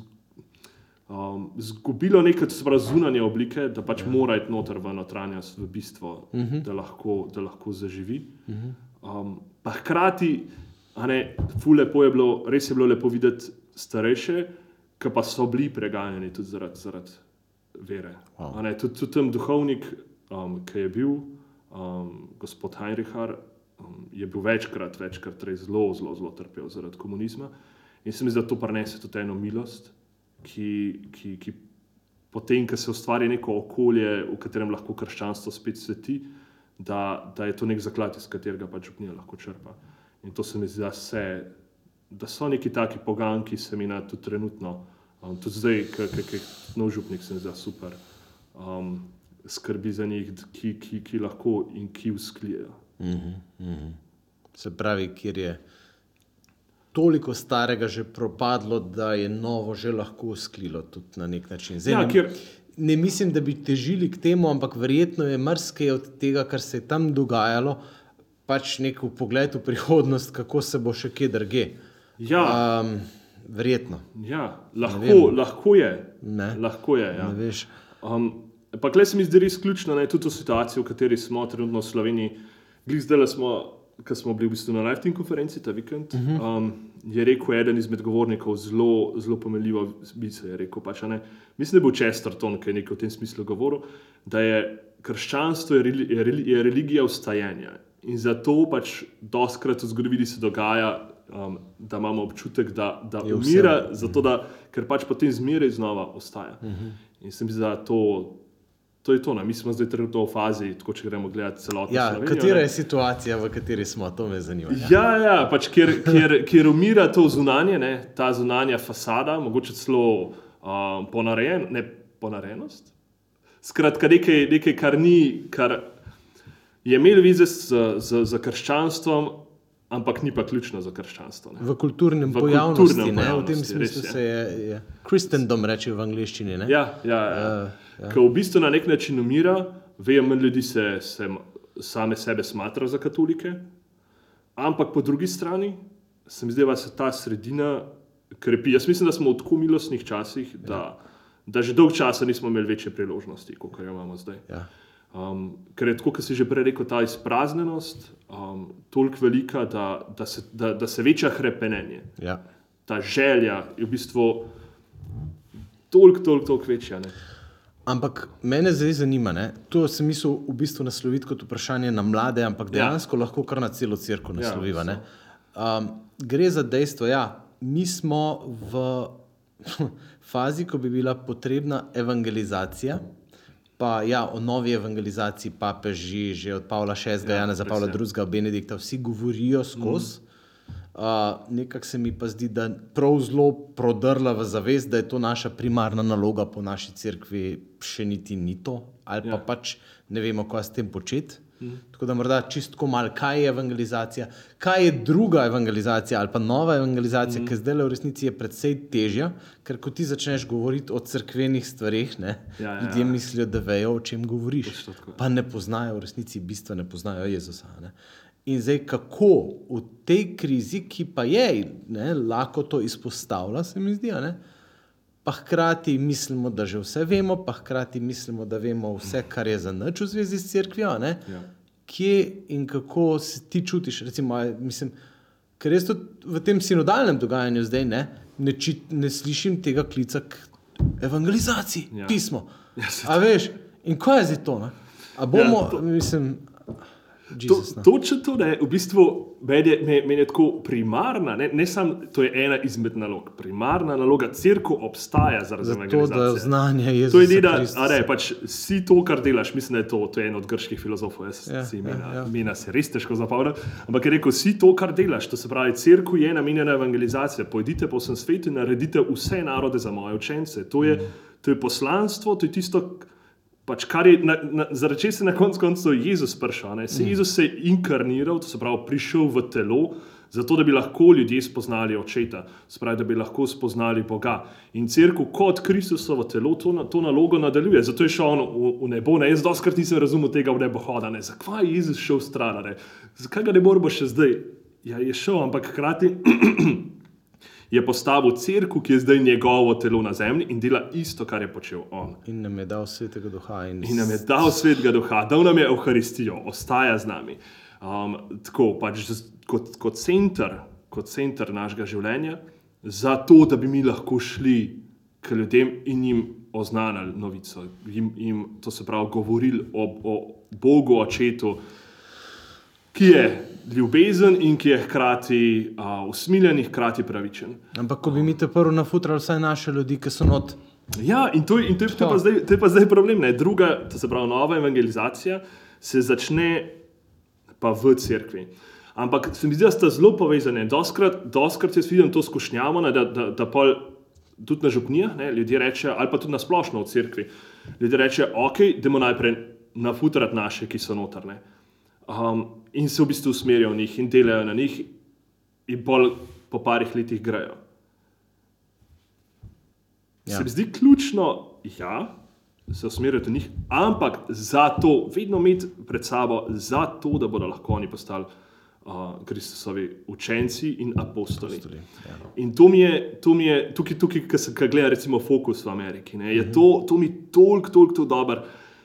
um, zgubilo neke zunanje oblike, da pač ja. mora iti noter v notranjost, v bistvo, uh mhm. -huh. da, lahko, da lahko zaživi. Uh -huh. um, pa hkrati, ne, lepo je bilo, res je bilo lepo videti starejše, ki pa so bili preganjeni tudi zaradi zarad vere. Wow. Tudi, tudi tam duhovnik um, ki je bil um, gospod Heinrichar, um, je bil večkrat, večkrat zelo, zelo, zelo trpel zaradi komunizma. In se mi zdi, da to prenese tudi eno milost, ki, ki, ki potem, ko se ustvari neko okolje, v katerem lahko krščanstvo spet sveti, da, da je to nek zaklad, iz katerega pač župnija lahko črpa. In to se mi zdi, da, se, da so neki taki poganki, ki se mi na to trenutno, um, tudi zdaj, ki je nov župnik, se mi zdi super. Um, skrbi za njih, ki, ki, ki lahko in ki usklijejo. Mm -hmm. Se pravi, kjer je toliko starega že propadlo, da je novo že lahko usklilo tudi na nek način. Zdaj, ja, kjer... ne mislim, da bi težili k temu, ampak verjetno je marsikaj od tega, kar se je tam dogajalo, pač nek pogled v prihodnost, kako se bo še kje drge. Ja. Um, verjetno. Ja, lahko, lahko je. Ne. Lahko je ja. um, Pa klej se mi zdi res ključno, da je tudi situacija, v kateri smo trenutno v Sloveniji. Glede zdaj smo, ki smo bili v bistvu na Lifting konferenci ta vikend. Uh mhm. -huh. um, je rekel eden izmed govornikov zelo, zelo pomenljivo misel. Pač, Mislim, da je bil Chesterton, ki je nekaj v tem smislu govoril, da je krščanstvo je, je, je religija ustajanja. In zato pač doskrat v zgodovini se dogaja, um, da imamo občutek, da, da umira, zato, da, ker pač potem zmeraj znova ostaja. Uh mhm. -huh. In se mi zdi, da to. To je to, ne? mi smo zdaj trenutno v fazi, tako če gremo gledati celotno ja, svet. Katera je situacija, v kateri smo, to me zanima. Ja, ja, ja pač kjer, kjer, kjer umira to zunanje, ne? ta zunanja fasada, mogoče celo um, ponarejen, ne ponarejenost. Skratka, nekaj, nekaj, kar ni, kar je imelo vize z, z, z krščanstvom, ampak ni pa ključno za krščanstvo. Ne? V kulturnem v pojavnosti, kulturnem pojavnosti, v tem smislu se je, je Kristendom reče v angliščini. Ja, ja. ja. Uh, Ja. Ki v bistvu na nek način umira, vejo, manj ljudi se, se same sebe smatra za katolike, ampak po drugi strani se mi zdi, da se ta sredina krepi. Jaz mislim, da smo v tako milostnih časih, da, ja. da že dolgo časa nismo imeli večje priložnosti, kot jo imamo zdaj. Ja. Um, ker je tako, kot si že prej rekel, ta izpraznjenost um, toliko velika, da, da, se, da, da se veča hrepenenje. Ja. Ta želja je v bistvu toliko, toliko, toliko večja. Ne? Ampak mene zdaj zanima, ne? to sem mislil v bistvu nasloviti kot vprašanje na mlade, ampak ja. dejansko ja. lahko kar na celo crkvo nasloviva. Ja, um, gre za dejstvo, da ja, mi smo v fazi, ko bi bila potrebna evangelizacija. Pa ja, o novi evangelizaciji papeži, že od Pavla VI, ja, Jana za Pavla II, Benedikta, vsi govorijo skozi. Mm. Uh, Nekako se mi pa zdi, da je prav zelo prodrla v zavest, da je to naša primarna naloga po naši crkvi, še niti ni to, ali pa ja. pač ne vemo, kaj s tem početi. Mm. Tako da morda čistko malo, kaj je evangelizacija, kaj je druga evangelizacija ali pa nova evangelizacija, mm. ki zdaj le v resnici je precej težja, ker ko ti začneš govoriti o crkvenih stvareh, ne, Ja, ja, ljudje ja. mislijo, da vejo, o čem govoriš. Pa ne poznajo, v resnici bistva ne poznajo Jezusa. Ne. In zdaj, kako v tej krizi, ki pa je, ne, lahko to izpostavlja, se mi zdi, ne, pa hkrati mislimo, da že vse vemo, pa hkrati mislimo, da vemo vse, kar je za nič v zvezi s cerkvijo. ne. Ja. Kje in kako se ti čutiš? Recimo, mislim, ker jaz tudi v tem sinodalnem dogajanju zdaj ne, ne, či, ne slišim tega klica k evangelizaciji, Ja. pismo. Ja, A veš, in kaj je zdaj to? Ne? A bomo, Ja, to- to, mislim, To, no. točno to, ne, v bistvu meni je, me- meni je tako primarna, ne, ne samo to je ena izmed nalog. Primarna naloga crkve obstaja zaradi zato, da evangelizacije. znanje Jezusa To je Kristusa. a ne, pač si to, kar delaš, mislim, da je to, to je en od grških filozofov, jaz Ja, si ja, imena, ja. imena se res težko zapomniti, ampak je rekel, si to, kar delaš, to se pravi, crkva je namenjena evangelizacija, pojdite po vsem svetu in naredite vse narode za moje učence. To je, to je poslanstvo, to je tisto, pač, kar je, na, na, zaradi česa je na koncu koncev Jezus prišel. ne. Se Jezus se je inkarniral, to se pravi, prišel v telo, zato da bi lahko ljudje spoznali očeta, se pravi, da bi lahko spoznali Boga. In crkva kot Kristusovo telo to, na- to nalogo nadaljuje. Zato je šel on v, v nebo. Ne? Jaz doskrat nisem razumel tega v nebo hodane. Zakaj je Jezus šel stran? Ne? Zakaj ga ne moramo še zdaj? Ja, je šel, ampak hkrati je postavil crkvu, ki je zdaj njegovo telo na zemlji in dela isto, kar je počel on. In nam je dal svetega duha. In, In nam je dal svetega duha, dal nam je Euharistijo, ostaja z nami. Um, tako pač kot, kot center, kot center našega življenja, zato da bi mi lahko šli k ljudem in jim oznanili novico, jim, jim to se pravi, govorili o, o Bogu, očetu, ki je ljubezen in ki je hkrati uh, usmiljen in hkrati pravičen. Ampak, ko bi mi te prvo nafutrali, vsaj naše ljudi, ki so not. Ja, in to, in to, je, to, je, pa zdaj, to je pa zdaj problem. Ne? Druga, to se pravi, nova evangelizacija se začne pa v cerkvi. Ampak se mi zdi, da sta zelo povezane. Doskrat, doskrat jaz vidim to skušnjavo, ne, da, da, da pol tudi na župnijah ljudje rečejo, ali pa tudi na splošno v cerkvi. Ljudje rečejo, ok, idemo najprej nafutrati naše, ki so notrne. Um, in se v bistvu usmerijo v njih in delajo na njih, in pol po parih letih grejo. Ja. Se mi zdi ključno, ja, se usmerjati v njih, ampak zato vedno imeti pred sabo, zato da bodo lahko oni postali uh, Kristusovi učenci in apostoli. Apostoli, ja. In to mi je, to mi je tukaj, tukaj ko se gleda, recimo, fokus v Ameriki, ne, je to, to mi toliko, toliko to dobro,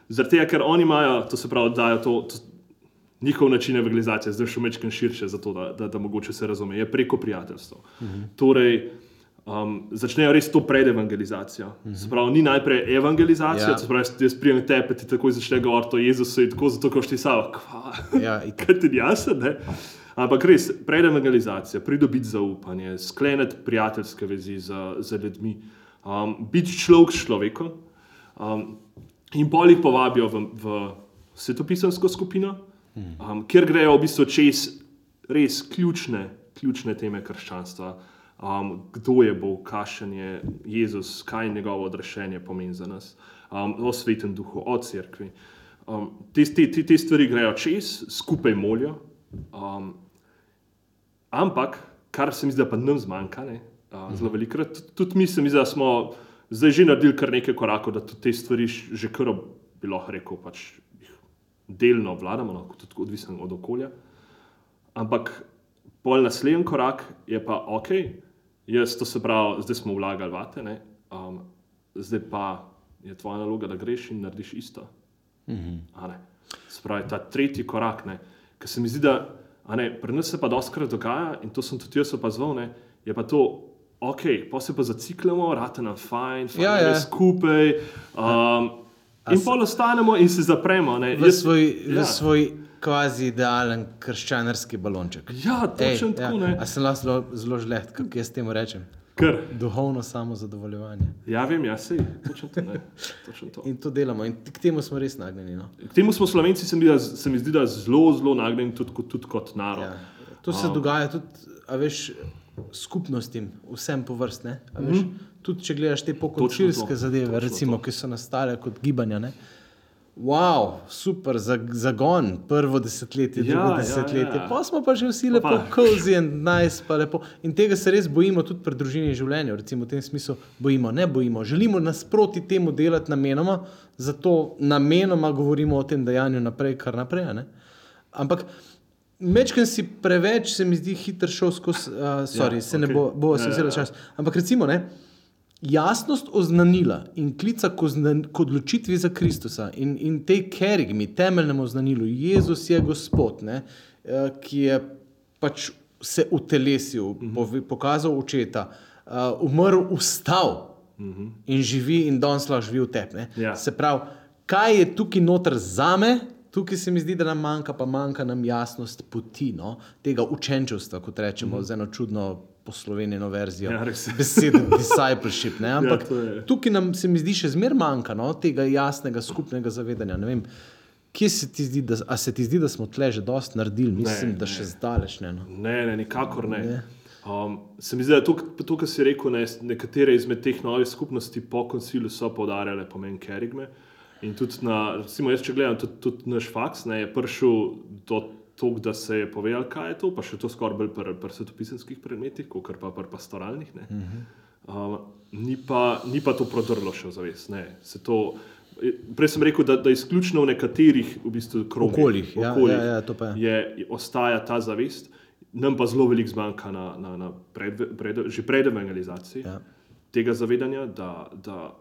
zaradi tega, ker oni imajo, to se pravi, dajo to. to Njihov način evangelizacije, zdaj še večkrat širše, zato da, da, da mogoče se razume, je preko prijateljstva. Torej, um, začnejo res to pred evangelizacijo. Se pravi, ni najprej evangelizacija, Ja. ja. pravi, jaz prijem tebe, ti takoj začne govoriti o Jezusu in tako, zato ko ti samo, kva. Ja, itak. Kaj ti je jasno, ne? Ampak res, pred evangelizacijo, pridobiti zaupanje, skleniti prijateljske vezi z, z ljudmi, um, biti človek s človekom. Um, in bolj jih povabijo v, v svetopisansko skupino, um, kjer grejo v bistvu čez res ključne, ključne teme krščanstva. Um, kdo je Bog, kakšen je Jezus, kaj njegovo odrešenje pomeni za nas, um, o svetem duhu, o cerkvi. Um, te, te, te, te stvari grejo čez, skupaj molijo. Um, ampak, kar se mi zdi, pa nam zmanjka, ne, uh, zelo velikrat, tudi, mi se mi zdi, da smo zdaj že naredili kar nekaj korakov, da tudi te stvari že kar bi lahko rekel, pač delno obvladamo, no, tudi odvisno od okolja. Ampak pol naslednji korak je pa ok, jaz to se pravi, zdaj smo vlagali vate, ne, um, zdaj pa je tvoja naloga, da greš in narediš isto. A ne. Se pravi, ta tretji korak, ki se mi zdi, da ne, pri nas se pa doskrat dogaja in to sem tudi jaz opazoval, ne, je pa to. Ok, pa se pa zaciklamo, rata nam fajn, fajn Ja, ja. ja. skupaj. Um, in pa ostanemo in se zapremo. Ne. V Jaz- svoj, v ja. svoj kvazi idealen krščanski balonček. Ja, točno tako. ja. Ne. A sem lahko zelo, zelo žleht, kako jaz temu rečem. Kar. Duhovno samozadovoljevanje. Ja, vem, ja, sej, točno to. Točno to. In to delamo, in k temu smo res nagnjeni. No? K temu smo Slovenci, se mi, da, se mi zdi, da zelo, zelo nagnjeni tudi, tudi kot narod. Ja. To se dogaja tudi, a veš, skupnostim, vsem po vrst. ne, a Veš, tudi če gledaš te pokočilske to, zadeve, točno recimo, ki so nastale kot gibanja. Ne? Wow, super, za, zagon, prvo desetletje, Ja, drugo ja, desetletje. ja. Pa smo pa že vsi lepo, cozy in nice, pa lepo. In tega se res bojimo tudi pri družini in življenju. Recimo v tem smislu bojimo, ne bojimo. Želimo nasproti temu delati namenoma, zato namenoma govorimo o tem dejanju naprej, kar naprej. ne. Ampak Mečken si preveč, se mi zdi, hiter šel skozi, uh, sorry, Ja, ja, se ne okej. bo, bo Ja, se ja, vzela ja. čas. Ampak recimo, ne, jasnost oznanila in klica k oznan- k odločitvi za Kristusa in, in tej kerigmi, temeljnemu oznanilu, Jezus je Gospod, ne, eh, ki je pač se utelesil, Mhm. pokazal očeta, uh, umrl, vstal in živi in danes lahko živi v tebi. Mhm. Ja. Se pravi, kaj je tukaj noter za me? Tukaj se mi zdi, da nam manjka, pa manjka nam jasnost poti, no? tega učenčevstva, kot rečemo, mm. z eno čudno poslovenjeno verzijo. Ja. Besede discipleship. Ne? Ampak Ja, to je. tukaj nam se mi zdi še zmeraj manjka no? tega jasnega skupnega zavedanja. Ne vem, Kje se ti zdi, da, se ti zdi, da smo tle že dosti naredili? Mislim, Ne, da ne. še zdaleč ne. No. Ne, ne, nikakor ne. Ne. Um, se mi zdi, da to, to kar si rekel, ne, nekatere izmed teh novih skupnosti po koncilu so poudarjale pomen kerigme. In tudi, na, recimo, jaz, če gledam, tudi, tudi naš faks ne, je prišel do tega, da se je povedal, kaj je to, pa še to skoraj bolj pri pr svetopisanskih predmetih, kot pa pri pastoralnih. Ne. Um, ni, pa, ni pa to prodrlo še v zavest. Ne. Se to, prej sem rekel, da, da izključno v nekaterih v bistvu, krogih, Okoljih, ja, okoljih ja, ja, to pa je. je, ostaja ta zavest, nam pa zelo veliko zmanjka na, na, na pred, pred, že pred evangelizacijo Ja. tega zavedanja, da, da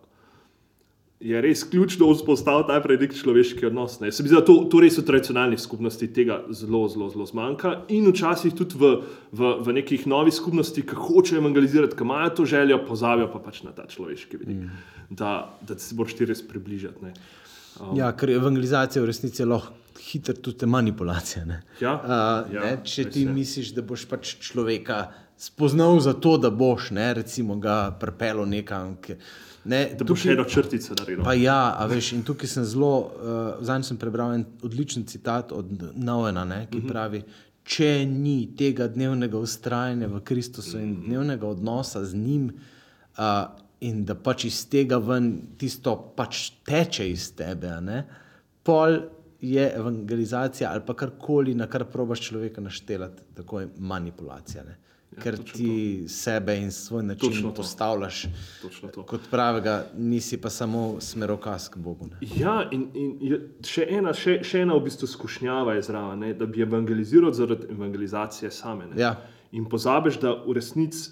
je res ključno vzpostaviti najprej nek človeški odnos. Ne. Se mi zdi, da to, to res v tradicionalnih skupnostih tega zelo, zelo, zelo zmanjka in včasih tudi v, v, v nekih novih skupnostih, ki hočejo evangelizirati, ki imajo to željo, pozabijo pa pač na ta človeški vidik, mm. da, da se boš ti res približati. Ne. Ja, ker evangelizacija v resnici je lahko hiter tudi manipulacija. Ne? Ja, Uh, ja, ne, če ti je. misliš, da boš pač človeka spoznal za to, da boš ne, recimo ga prepelo nekam. Ke, ne, Da boš eno črtico naredil. Pa ja, veš, in tukaj sem zelo, uh, zadnjič sem prebral en odličen citat od Novena, ne, ki pravi: Če ni tega dnevnega ustrajanja v Kristusu in dnevnega odnosa z njim, uh, in da pač iz tega ven tisto pač teče iz tebe, ne, pol je evangelizacija ali pa karkoli, na kar probaš človeka naštelati, tako je manipulacija. Ne. Ker točno ti sebe in svoj način Točno to. postavljaš Točno to. kot pravega, nisi pa samo smerokaz k Bogu. Ne? Ja, in, in še ena, še, še ena v bistvu skušnjava je zraven, ne, da bi evangeliziral zaradi evangelizacije same. Ne. Ja. In pozabiš, da v resnici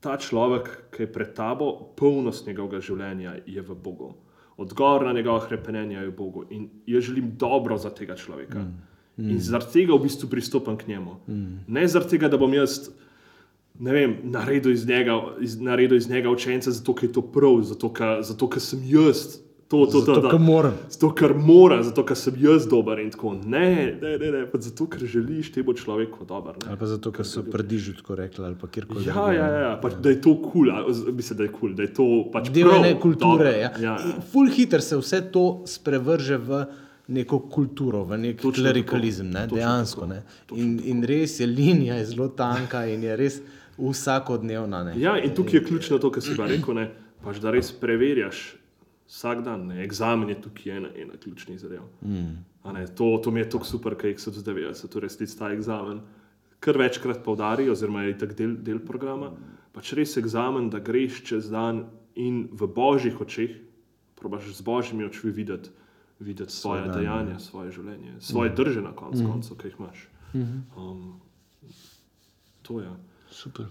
ta človek, ki je pred tabo, polnost njegovega življenja je v Bogu. Odgovor na njegova hrepenenja je v Bogu. In jaz želim dobro za tega človeka. Mm. In zaradi tega v bistvu pristopam k njemu. Mm. Ne zaradi tega, da bom jaz. Ne vem, naredil iz njega, iz, naredil iz njega učenca, zato ker je to prav, zato ker, zato ker sem jaz. To, to, Zato, ker moram. Zato, ker mora, zato, ker sem jaz dober in tako. Ne, ne, ne, ne zato, ker želiš temu človeku dober. Ne. Ali pa zato, ker so prediži tako rekli, ali pa kjerkoli. Ja, drugje. ja, ja, pač, da je to kul, cool, mislim, da je kul, cool, da je to pač Del ene kulture. Ja. Ja, ja. Ful hiter se vse to sprevrže v neko kulturo, v nek Točno klerikalizem, ne, Točno dejansko. tako. Ne. In, in res je linija je zelo tanka in je res vsakodnevna. Ne. ja, in tukaj je ključno to, kar si rekel, ne, pač, da res preverjaš vsak dan. Ne. Examen je tukaj ena, ena ključnih zadev. Mm. To, to mi je tako super, kaj se zdaj, se tu res ta examen. Kar večkrat poudari, oziroma je tak del, del programa, pač res examen, da greš čez dan in v božjih očeh, probaš z božjimi očmi videti, videti svoje dan, dejanja, svoje življenje, svoje drže na koncu, mm. koncu, ki jih imaš. Um, to je. Super.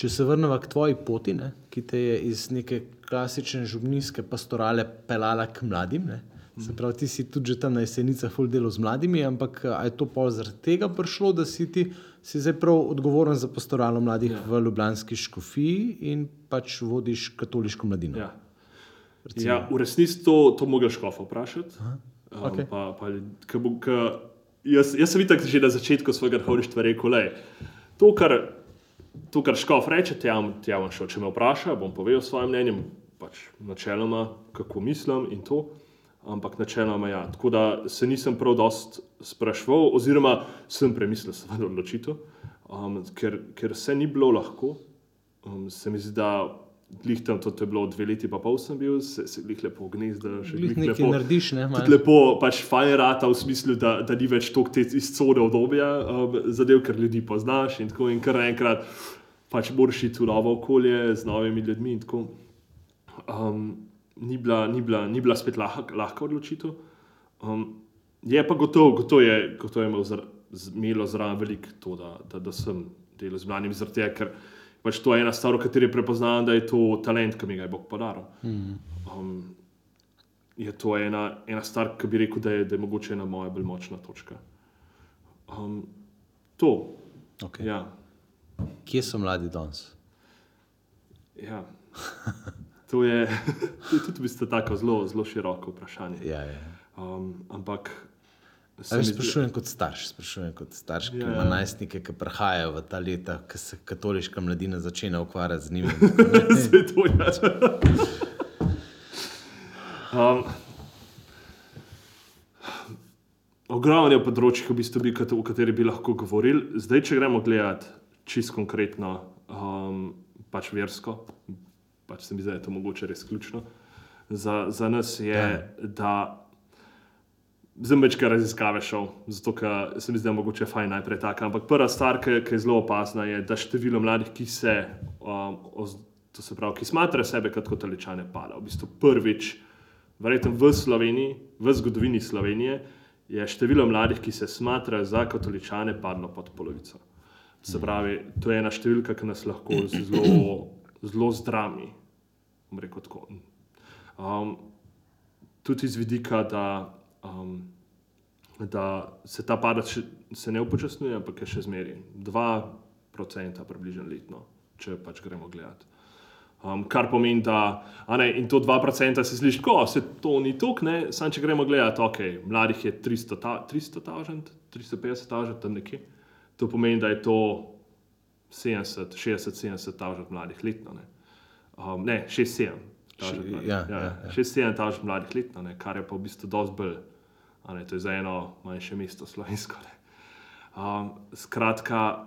Če se vrnemo k tvoji poti, ne, ki te je iz neke klasične župnijske pastorale pelala k mladim. Ne. Se pravi, ti si tudi že tam na jesenicah full delo z mladimi, ampak je to pol zaradi tega prišlo, da si ti si zdaj prav odgovoren za pastoralo mladih ja. v Ljubljanski škofiji in pač vodiš katoliško mladino. Ja. Ja, v resnici to, to mogoče škofa vprašati. Um, okej. pa, pa, ke bo, ke, jaz, jaz sem videl že na začetku svojega hovorištva rekel, da to, kar, to, kar škof reče, tja, tja bom šel. Če me vpraša, bom povedal svoje mnenje, pač načeloma, kako mislim in to. Ampak načeloma ja. Tako da se nisem prav dost sprašval, oziroma sem premislil svojo odločitev, um, ker, ker se ni bilo lahko. Um, se mi zdi, da glih tam, to je bilo dve leti, pa pol sem bil, se, se glih lepo gnezdaš. Glih nekaj narediš, ne? Tudi lepo, pač fajn rata v smislu, da, da ni več toliko te izcode obdobja um, zadev, ker ljudi poznaš in tako in kar enkrat pač moraš iti v novo okolje z novimi ljudmi in tako. Um, ni, bila, ni, bila, ni bila spet lahka, lahka odločitev. Um, je pa gotovo, gotovo je, gotovo je imel zra, z- imelo zraven veliko to, da, da, da sem delal z mladim zaradi tega, ker pač to je ena stvar, v kateri prepoznam, da je to talent, ki mi ga je Bog podaril. Um, je to ena, ena stvar, ki bi rekel, da je, da je mogoče ena moja bolj močna točka. Um, to, Okay. ja. Kje so mladi danes? ja. To je, to je tudi v bistvu tako zelo, zelo široko vprašanje. Ja, ja. Um, ampak. Zdi- sprašujem kot starš, sprašujem kot starš, ki Ja, ima ja. najstnike, ki prihajajo v ta leta, ko se katoliška mladina začne ukvarjati z njimi. Vse to je. Um, ogromno je področij, v bistvu bi, o katerih bi lahko govorili. Zdaj, če gremo gledat čisto konkretno, um, pač versko, pač se mi zdi, da je to mogoče res ključno. Za, za nas je, Ja. da Večkrat raziskave šel, zato se mi zdi, da je mogoče fajn najprej tako. Ampak prva stvar, ki, ki je zelo opazna, je, da število mladih, ki se, um, oz, to se pravi, ki smatrajo sebe kot katoličane, pada. V bistvu prvič, verjetno v Sloveniji, v zgodovini Slovenije, je število mladih, ki se smatrajo za katoličane, padlo pod polovico. Se pravi, to je ena številka, ki nas lahko zelo, zelo zdrami. Um, tudi iz vidika, da, um, da se ta padec še, se ne upočasnjuje, ampak je še zmeraj 2% približno letno, če pač gremo gledati. Um, kar pomeni, da ne, in to 2% se sliši, ko se to ni tok, ne, samo če gremo gledati, ok, mladih je 300 ta- 300 tažent, 350 tažent, tam nekje. To pomeni, da je to 70, 60, 70 tažent mladih letno. Ne, um, ne 6-7. tažent Še- mladih. ja, ja, ja. 6-7 tažent mladih letno, ne, kar je pa v bistvu dosti bolj. Ne, to je za eno manjše mesto slovensko. Ne. Um, skratka,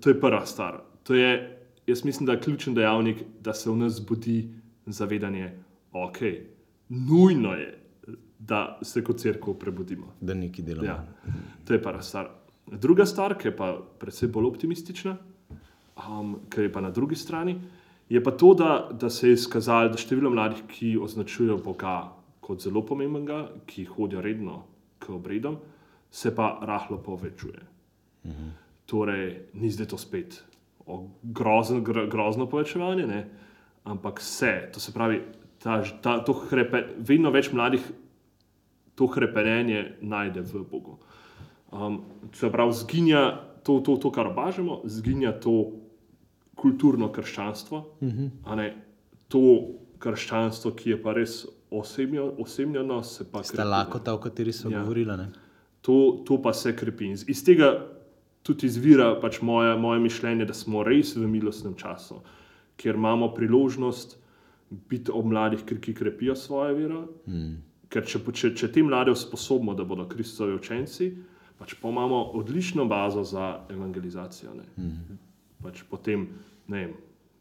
to je prva stvar. To je, jaz mislim, da je ključen dejavnik, da se v nas zbudi zavedanje, da okay, nujno je, da se kot crkva prebudimo. Da nekaj delamo. Ja, to je prva stvar. Druga stvar, ki je pa predvsem bolj optimistična, um, ker je pa na drugi strani, je pa to, da, da se je izkazalo, da število mladih, ki označujejo Boga kot zelo pomembnega, ki hodijo redno k obredom, se pa rahlo povečuje. Torej, ni zdaj to spet o grozno, gro, grozno povečevanje, ne? ampak se, to se pravi, ta, ta, to hrepe, vedno več mladih to hrepenenje najde v Bogu. Um, se pravi, zginja to, to, to, kar obažamo, zginja to kulturno krščanstvo, uh -huh. ne, to krščanstvo, ki je pa res osebnjo, osebnjeno, se pa Ta krepi, ne. lakota, o kateri smo Ja. govorili. Ne? To, to pa se krepi. Iz- Iz tega tudi izvira pač moje, moje mišljenje, da smo res v milostnem času, kjer imamo priložnost biti ob mladih, ki, krepijo svojo vero. Mm. Ker če, če, če te mlade usposobimo, da bodo Kristovi učenci, pač pa imamo odlično bazo za evangelizacijo. Mm. Pač potem, ne vem,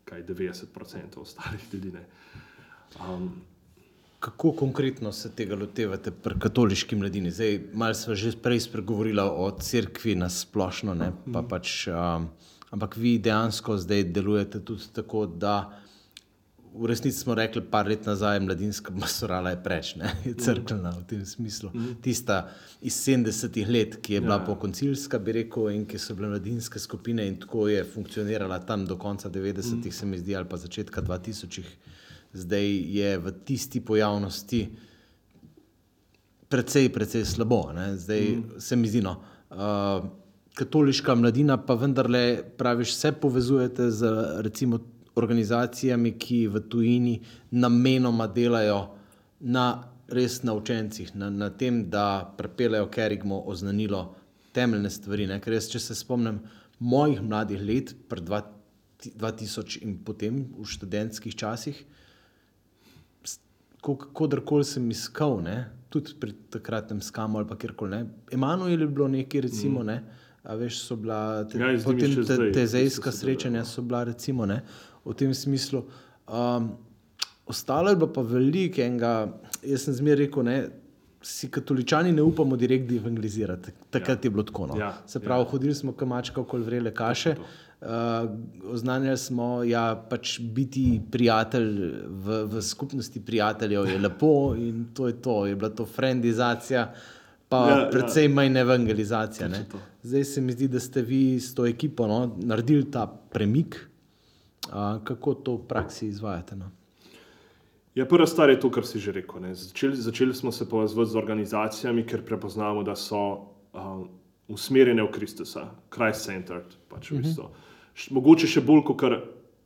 kaj 90% ostalih ljudi. Ne. Um, Kako konkretno se tega lotevate pri katoliški mladini? Zdaj, malo smo že prej spregovorili o cerkvi na splošno, ne, pa pač, um, ampak vi dejansko zdaj delujete tudi tako, da v resnici smo rekli, par let nazaj, mladinska pastorala je preč, ne, je crkvena v tem smislu. Tista iz 70-ih let, ki je bila Ja. pokoncilska, bi rekel, in ki so bile mladinske skupine in tako je funkcionirala tam do konca 90-ih, se mi zdi, ali pa začetka 2000-ih zdaj je v tisti pojavnosti precej, precej slabo. Ne? Zdaj mm. se mi zdi, no, uh, katoliška mladina pa vendarle, praviš, se povezujete z recimo organizacijami, ki v tujini namenoma delajo na res na učencih, na, na tem, da prepelejo kerigmo oznanilo temeljne stvari. Ne? Ker jaz, če se spomnim mojih mladih let, pred 2000 in potem v študentskih časih, kakorkoli sem iskal, ne, tudi pri takratnem skamu ali kjerkoli. ne. Emanuel je bilo nekaj, recimo, ne, a veš, so bila te, Ja, potem te, zdaj tezejska srečanja, so bila recimo ne, v tem smislu. Um, ostalo je pa veliko enega, jaz sem zmeraj rekel, ne, si katoličani ne upamo direktno evangelizirati. Takrat ja. je bilo tako. No. Ja, Se pravi, ja. hodili smo kamačka okoli vrele kaše. Uh, oznanjali smo, da ja, pač biti prijatelj v, v skupnosti prijateljev je lepo in to je to. Je bila to frendizacija, pa ja, predvsej ja. manj evangelizacija. Ne. Zdaj se mi zdi, da ste vi s to ekipo no, naredili ta premik. Uh, kako to v praksi izvajate? No? Ja, prva stvar je to, kar si že rekel. Začeli, začeli smo se povezovati z organizacijami, ker prepoznamo, da so um, usmerjene v Kristusa, Christ-centered. Pač, uh -huh. v bistvu. Mogoče še bolj, kot kar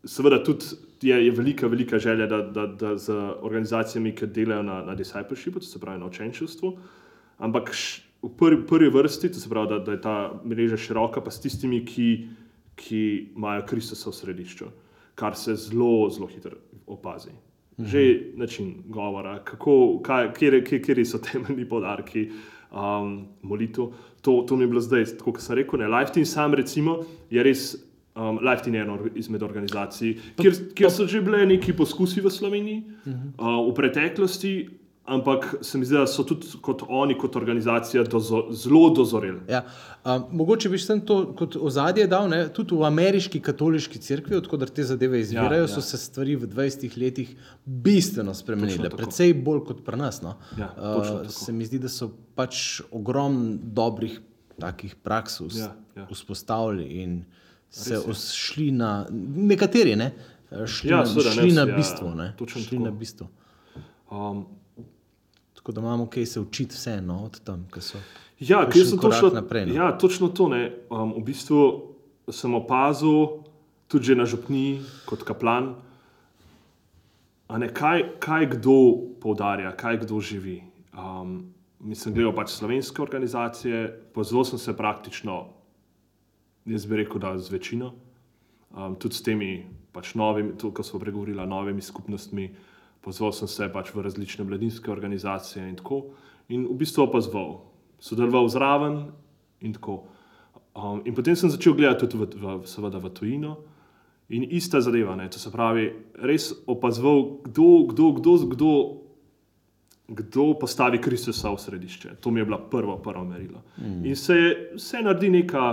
seveda tudi je, je velika, velika želja, da, da, da z organizacijami, ki delajo na, na discipleshipu, to se pravi na učenčestvu, ampak š, v prvi, prvi vrsti, to se pravi, da, da je ta mreža široka, pa s tistimi, ki, ki imajo Kristusa v središču, kar se zelo, zelo hitro opazi že način govora, kako, kaj, kjer, kjer, kjer so temeljni podarki um, molitev. To, to mi je bilo zdaj, kot sem rekel, ne. Lifetime sam recimo, je res. Um, Lifetime je ena izmed organizacij, kjer, kjer so že bile neki poskusi v Sloveniji uh -huh. uh, v preteklosti, Ampak se mi zdi, da so tudi kot oni, kot organizacija, dozo, zelo dozoreli. Ja. Um, mogoče bi se to kot ozadje dal, ne? tudi v ameriški katoliški cerkvi, odkudar te zadeve izvirajo, ja, ja. so se stvari v 20 letih bistveno spremenile, predvsej bolj kot pri nas. No? Ja, uh, se mi zdi, da so pač ogromno dobrih takih praks ja, ja. vzpostavili in se šli na nekateri, ne? šli, ja, na, šli na ja, bistvo. Šli na bistvo. Um, Tako da imamo kaj se učiti, vseeno od tam, ki so. Ja, ki so točno, naprej, no. ja, točno to. Um, v bistvu sem opazil, tudi na župni, kot kaplan, ne, kaj, kaj kdo poudarja, kaj kdo živi. Um, mislim, gledal pač slovenske organizacije, pozval sem se praktično, jaz bi rekel, da z večino, um, tudi s temi pač novimi, to, kar smo pregovorili, novimi skupnostmi pozval sem se pač v različne mladinske organizacije in tako. In v bistvu opazoval, sodeloval zraven in tako. Um, in potem sem začel gledati tudi v, v, seveda v tujino. In ista zadeva, ne, to se pravi, res opazoval, kdo, kdo, kdo, kdo, kdo postavi Kristusa v središče. To mi je bilo prvo, prvo merilo. Mm. In se, se naredi neka,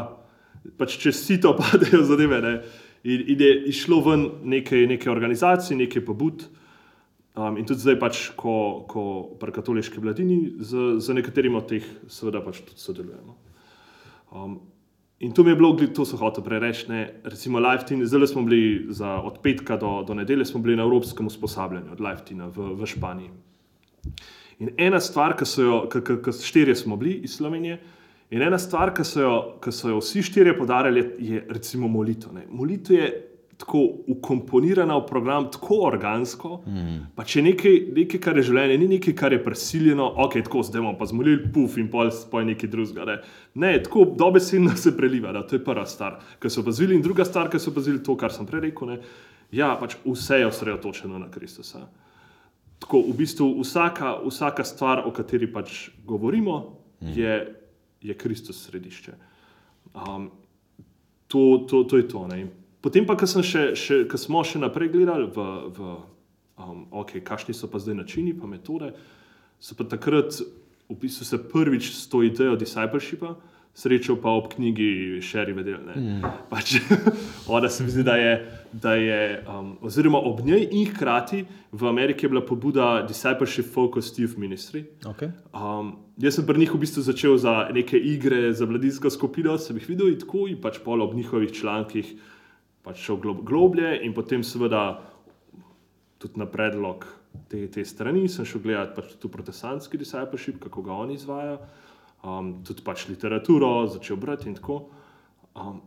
pač če si to padejo zadeve, ne, in, in je išlo ven neke, neke organizacije, neke pobud. Um, in tudi zdaj, pač, ko, ko pri katoliški mladini, z, z nekaterimi od teh, seveda, pač tudi sodelujemo. Um, in to mi je bilo, to so hotel prereči, recimo Lifetime, zdaj smo bili za, od petka do, do nedelje, smo bili na evropskem usposabljanju od Lifetina v, v Španiji. In ena stvar, ki so jo, ki štirje smo bili iz Slovenije, in ena stvar, ki so so jo vsi štirje podarili, je recimo molitev. Molitev je tako ukomponirana v program, tako organsko. Mm. Pa če nekaj, nekaj, kar je življenje, ni nekaj, kar je prisiljeno, ok, tako zdaj bomo pa zmolili, puf in pol spoj nekaj drugega. Ne, ne tako dobesedno se preliva, da to je prva stvar, ki so opazili, in druga stvar, ki so opazili to, kar sem prej rekel. Ne, ja, pač vse je osredotočeno na Kristusa. Tako v bistvu vsaka, vsaka stvar, o kateri pač govorimo, mm. je, je Kristus središče. Um, to, to, to je to. Ne. Potem pa, ko smo še naprej gledali, v, v, um, okay, kakšni so pa zdaj načini in metode, so pa takrat v bistvu se prvič s to idejo discipleshipa srečal pa ob knjigi Sherry Vedel. Mm. Pač, ona se mi zdi, da je, da je um, oziroma ob njej in hkrati v Ameriki je bila pobuda Discipleship Focus Youth Ministry. Okay. Um, jaz sem pri njih v bistvu začel za neke igre, za mladinsko skupino, sem jih videl in tako in pač pol ob njihovih člankih pač šel globlje in potem, seveda, tudi na predlog te, te strani, sem šel gledati pač tudi protestantski discipleship, kako ga oni izvajo, um, tudi pač literaturo, začel brati in tako. Um,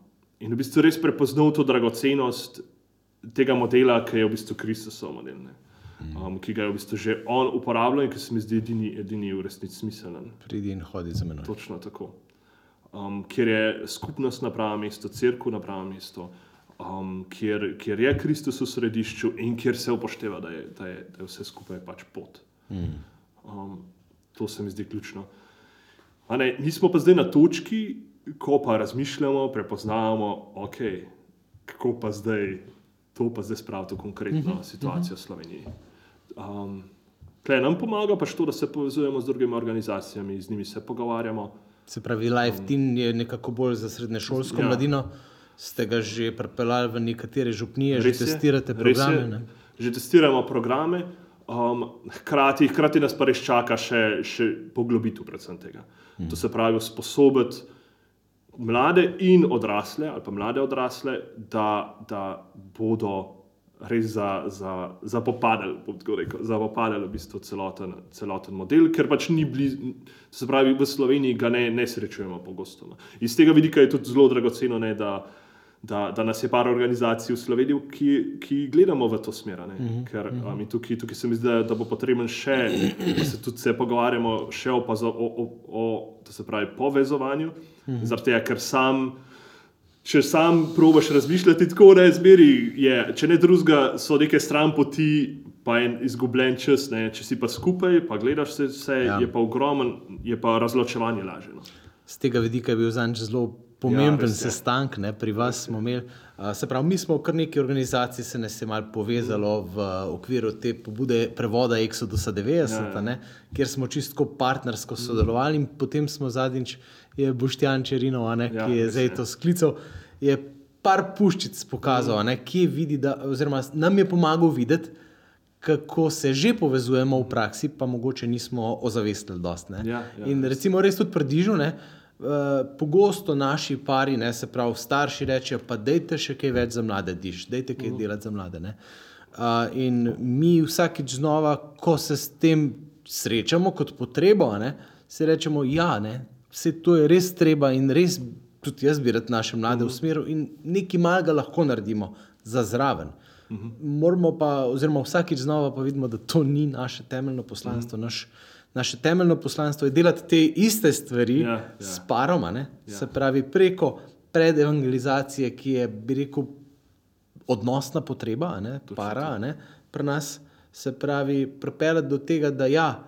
in v bistvu res prepoznal to dragocenost tega modela, ki je v bistvu Kristusov model. Ne? Um, ki ga je v bistvu že on uporabljal in ki se mi zdi edini, edini v resnici smiselen. Pridi in hodi za menoj. Točno tako. Um, ker je skupnost na pravem mestu, crkva na pravem mestu, um, kjer, kjer je Kristus v središču in kjer se upošteva, da je, da je, da je vse skupaj pač pot. Mm. Um, to se mi zdi ključno. Ne, mi smo pa zdaj na točki, ko pa razmišljamo, prepoznavamo, okay, kako pa zdaj to pa zdaj spraviti v konkretno situacijo v Sloveniji. Um, Klej nam pomaga pač to, da se povezujemo z drugimi organizacijami, z njimi se pogovarjamo. Se pravi, Life Team je nekako bolj za srednješolsko ja. mladino. Ste ga že pripeljali v nekatere župnije, že Res je, testirate programe? je. ne? Že testiramo programe, um, hkrati, hkrati nas pa res čaka še, še poglobitev predvsem tega. Hmm. To se pravi, usposobiti mlade in odrasle, ali pa mlade odrasle, da, da bodo res za, za, zapopadali, bom tako rekel, zapopadali v bistvu celoten, celoten model, ker pač ni blizu, se pravi, v Sloveniji ga ne, ne srečujemo pogosto. No. Iz tega vidika je tudi zelo dragoceno, ne, da, da, da nas je par organizacij v Sloveniji, ki, ki gledamo v to smer. Mm -hmm. Ker um, tukaj, tukaj se mi zdi, da, da bo potreben še, da se tudi se pogovarjamo še o, pazo, o, o, o se pravi, povezovanju, mm -hmm. tega, ker sam. Če sam probiš razmišljati tako, je zmeri, je, če ne drugega, so neke stran poti, pa je izgubljen čas. Ne? Če si pa skupaj, pa gledaš se vse. Ja. je pa ogromen, je pa razločevanje lažje. No. Z tega vidika je bil zanj zelo pomemben ja, sestanek, ne, pri vas smo imeli. Se pravi, mi smo kar nekaj organizacij se nas je malo povezalo v okviru te pobude prevoda Exodusa 90, Ja, ja. kjer smo čisto partnersko sodelovali in potem smo zadnjič, je Boštjan Čerinov, ne, Ja, ki je zdaj to sklical, je par puščic pokazal, ne, kje vidi, da, oziroma nam je pomagal videti, kako se že povezujemo v praksi, pa mogoče nismo ozavestili dosti. ne. Ja, ja, in recimo res tudi pri Dižu, ne, pogosto naši pari, ne, se pravi starši, rečejo, pa dajte še kaj več za mlade diš, dajte kaj delati za mlade. Ne. Uh, in mi vsakič znova, ko se s tem srečamo kot potrebo, ne, si rečemo, ja, ne, vse to je res treba in res tudi jaz bi rad naše mlade usmeril in nekaj malega lahko naredimo za zraven. Moramo pa, oziroma vsakič znova pa vidimo, da to ni naše temeljno poslanstvo. Naš, naše temeljno poslanstvo je delati te iste stvari Ja, ja. s paroma, ne? se pravi preko predevangelizacije, ki je, bi rekel, odnosna potreba, ne, para, a ne, pri nas, se pravi, pripeljati do tega, da ja,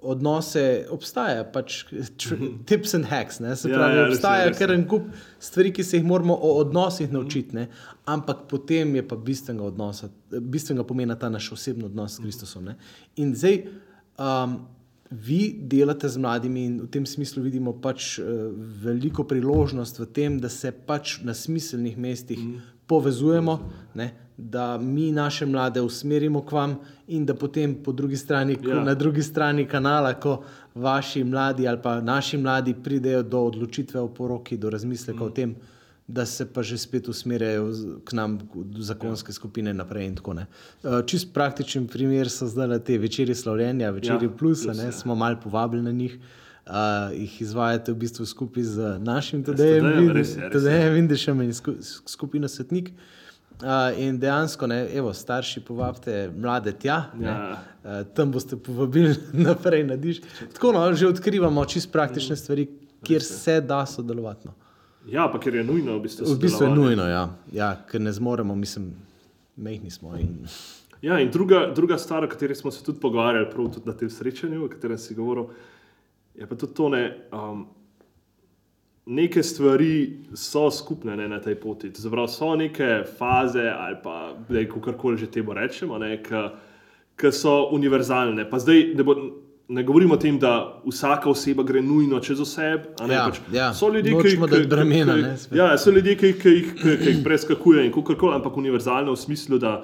odnose obstaja, pač tr- tips and hacks, ne, se Ja, pravi, ja, obstaja res je. kar en kup stvari, ki se jih moramo o odnosih naučiti, ne, ampak potem je pa bistvenega, odnosa, bistvenega pomena ta naš osebni odnos s Kristusom. Ne. In zdaj, um, vi delate z mladimi in v tem smislu vidimo pač uh, veliko priložnost v tem, da se pač na smiselnih mestih mm. povezujemo, ne, da mi naše mlade usmerimo k vam in da potem po drugi strani, ja. Ja. na drugi strani kanala, ko vaši mladi ali pa naši mladi pridejo do odločitve o poroki, do razmisleka mm. o tem, da se pa že spet usmerjajo k nam, zakonske ja. skupine naprej. in tako, ne. Eh, Čist praktičen primer so zdaj te večerje slavljenja, večerje Ja, ja, plus, plus, ne, ja. smo malo povabili na njih. Uh, jih izvajate v bistvu skupaj z našim je. Tadejem Vindešem in sku, skupino Svetnik. Uh, in dejansko, ne, evo, starši, povabite mlade tja, ja. Ja. uh, tam boste povabili naprej na diš. Tako no, že odkrivamo čist praktične stvari, kjer se da sodelovati. No. Ja, pa ker je nujno v bistvu. V bistvu je nujno, ja. ja, ker ne zmoremo, mislim, mehni smo. In, Ja, in druga, druga stvar, o kateri smo se tudi pogovarjali, prav tudi na tem srečanju, o katerem si govoril, je pa tudi to, ne, um, neke stvari so skupne ne, na tej poti. Pravi, so neke faze ali pa kako koli že temu rečemo, ki so univerzalne. Pa zdaj ne, bo, ne govorimo o tem, da vsaka oseba gre nujno čez oseb. ne, Ja, pač ja. So ljudje, ki dati bremena, ki- ne. Ja, so ljudje, ki, ki, jih, ki, ki jih preskakujejo in kako koli, ampak univerzalno v smislu, da,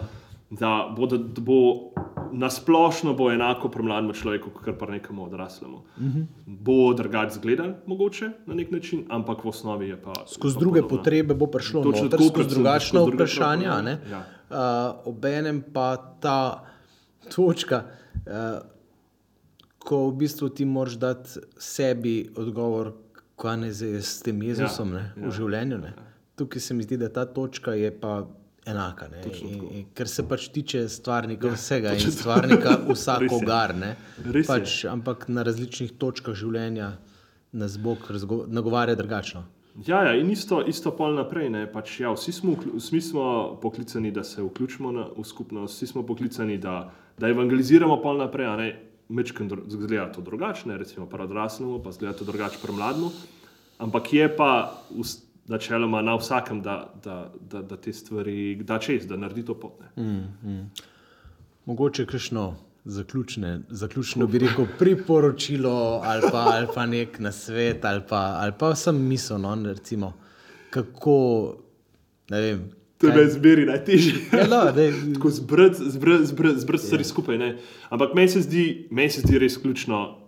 da, bo, da, da bo nasplošno bo enako pri mlademu človeku, kot pri nekemu odraslemu. Uh Mhm. -huh. Bo drugače zgledan, mogoče na nek način, ampak v osnovi je pa. skozi pa druge podobno. potrebe bo prišlo tako, skozi predvsem drugačna vprašanja. Ja. Uh, obenem pa ta točka, uh, ko v bistvu ti moraš dati sebi odgovor, kaj ne zdaj s tem Jezusom Ja, ne, v ja, življenju. Ne. Tukaj se mi zdi, da ta točka je pa enaka. In, in, ker se pač tiče stvarnika vsega in stvarnika vsakogar. Pač, ampak na različnih točkah življenja nas Bog nagovarja drugačno. Ja, ja, in isto, isto pol naprej. Ne, pač, ja, vsi, smo, vsi smo poklicani, da se vključimo na, v skupnost, vsi smo poklicani, da, da evangeliziramo pol naprej. Mečken zgleda to drugače, ne, recimo pri odraslemu, pa zgleda to drugače pri mlademu. Ampak je pa, načeloma na vsakem, da, da, da, da te stvari da čez, da naredi to potne. Mm. Mogoče kakšno zaključne, zaključno bi rekel priporočilo ali pa, ali pa nek nasvet ali pa, ali pa sem misel, no, recimo, kako, ne vem. To je na izbiri najtežje. Ja, no, Tako zbrati zbr, zbr, zbr stvari skupaj. Ne? Ampak meni se, zdi- meni se zdi res ključno,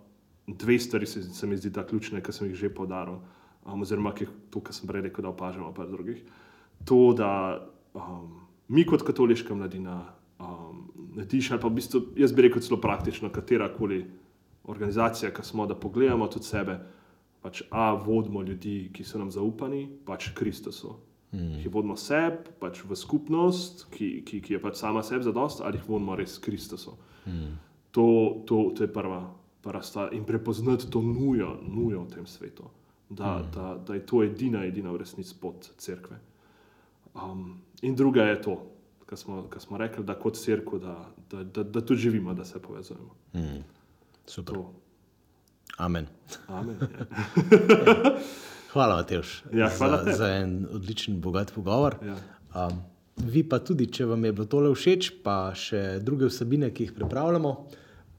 dve stvari se, se mi zdi ta ključne, ki sem jih že podaril, um, oziroma ki, to, kar sem prej rekel, da opažamo pa drugih. To, da um, mi kot katoliška mladina, um, netiš, ali pa v bistvu, jaz bi rekel celo praktično, katera koli organizacija, ki smo, da pogledamo tudi sebe, pač a vodimo ljudi, ki so nam zaupani, pač Kristusu. Mm. Ki vodimo sebe, pač v skupnost, ki, ki, ki je pač sama sebi zadost, ali jih vodimo res Kristusu. Mm. To, to, to je prva, prva stvar. In prepoznati to nujo, nujo v tem svetu, da, mm. da, da je to edina, edina v resnici pot cerkve. Um, in druga je to, kar smo, kar smo rekli, da kot cerkev, da, da, da, da tudi živimo, da se povezujemo. super. To. Amen. Amen. ja. Hvala, Mateoš, Ja, hvala za, tebi. za en odličen, bogat pogovor. Ja. Um, vi pa tudi, če vam je bilo tole všeč, pa še druge vsebine, ki jih pripravljamo,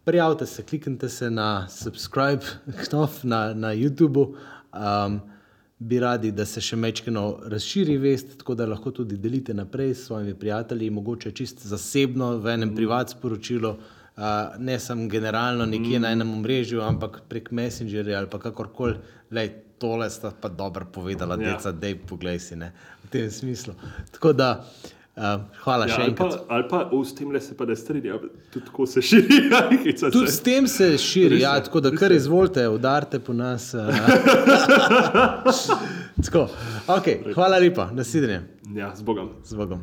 prijavite se, kliknite se na subscribe knop na, na YouTubu. Um, bi radi, da se še mečkino razširi vest, tako da lahko tudi delite naprej s svojimi prijatelji, mogoče čist zasebno v enem mm. privat sporočilu. Uh, ne samo generalno, nekje mm. na enem omrežju, ampak prek Messengerja ali kakorkoli, tole sta pa dobro povedala, Ja. deca, da je poglej si ne, v tem smislu. Tako da, uh, hvala Ja, še ali, pa, enkrat. ali pa o, s tem le se pa ne strinjam, tudi tako se širi. hica Tudi s tem se širi, ja, tako da kar izvolite, udarite po nas. Uh, tako, okay, hvala lepa, nasvidenje Ja, z Bogom. z Bogom.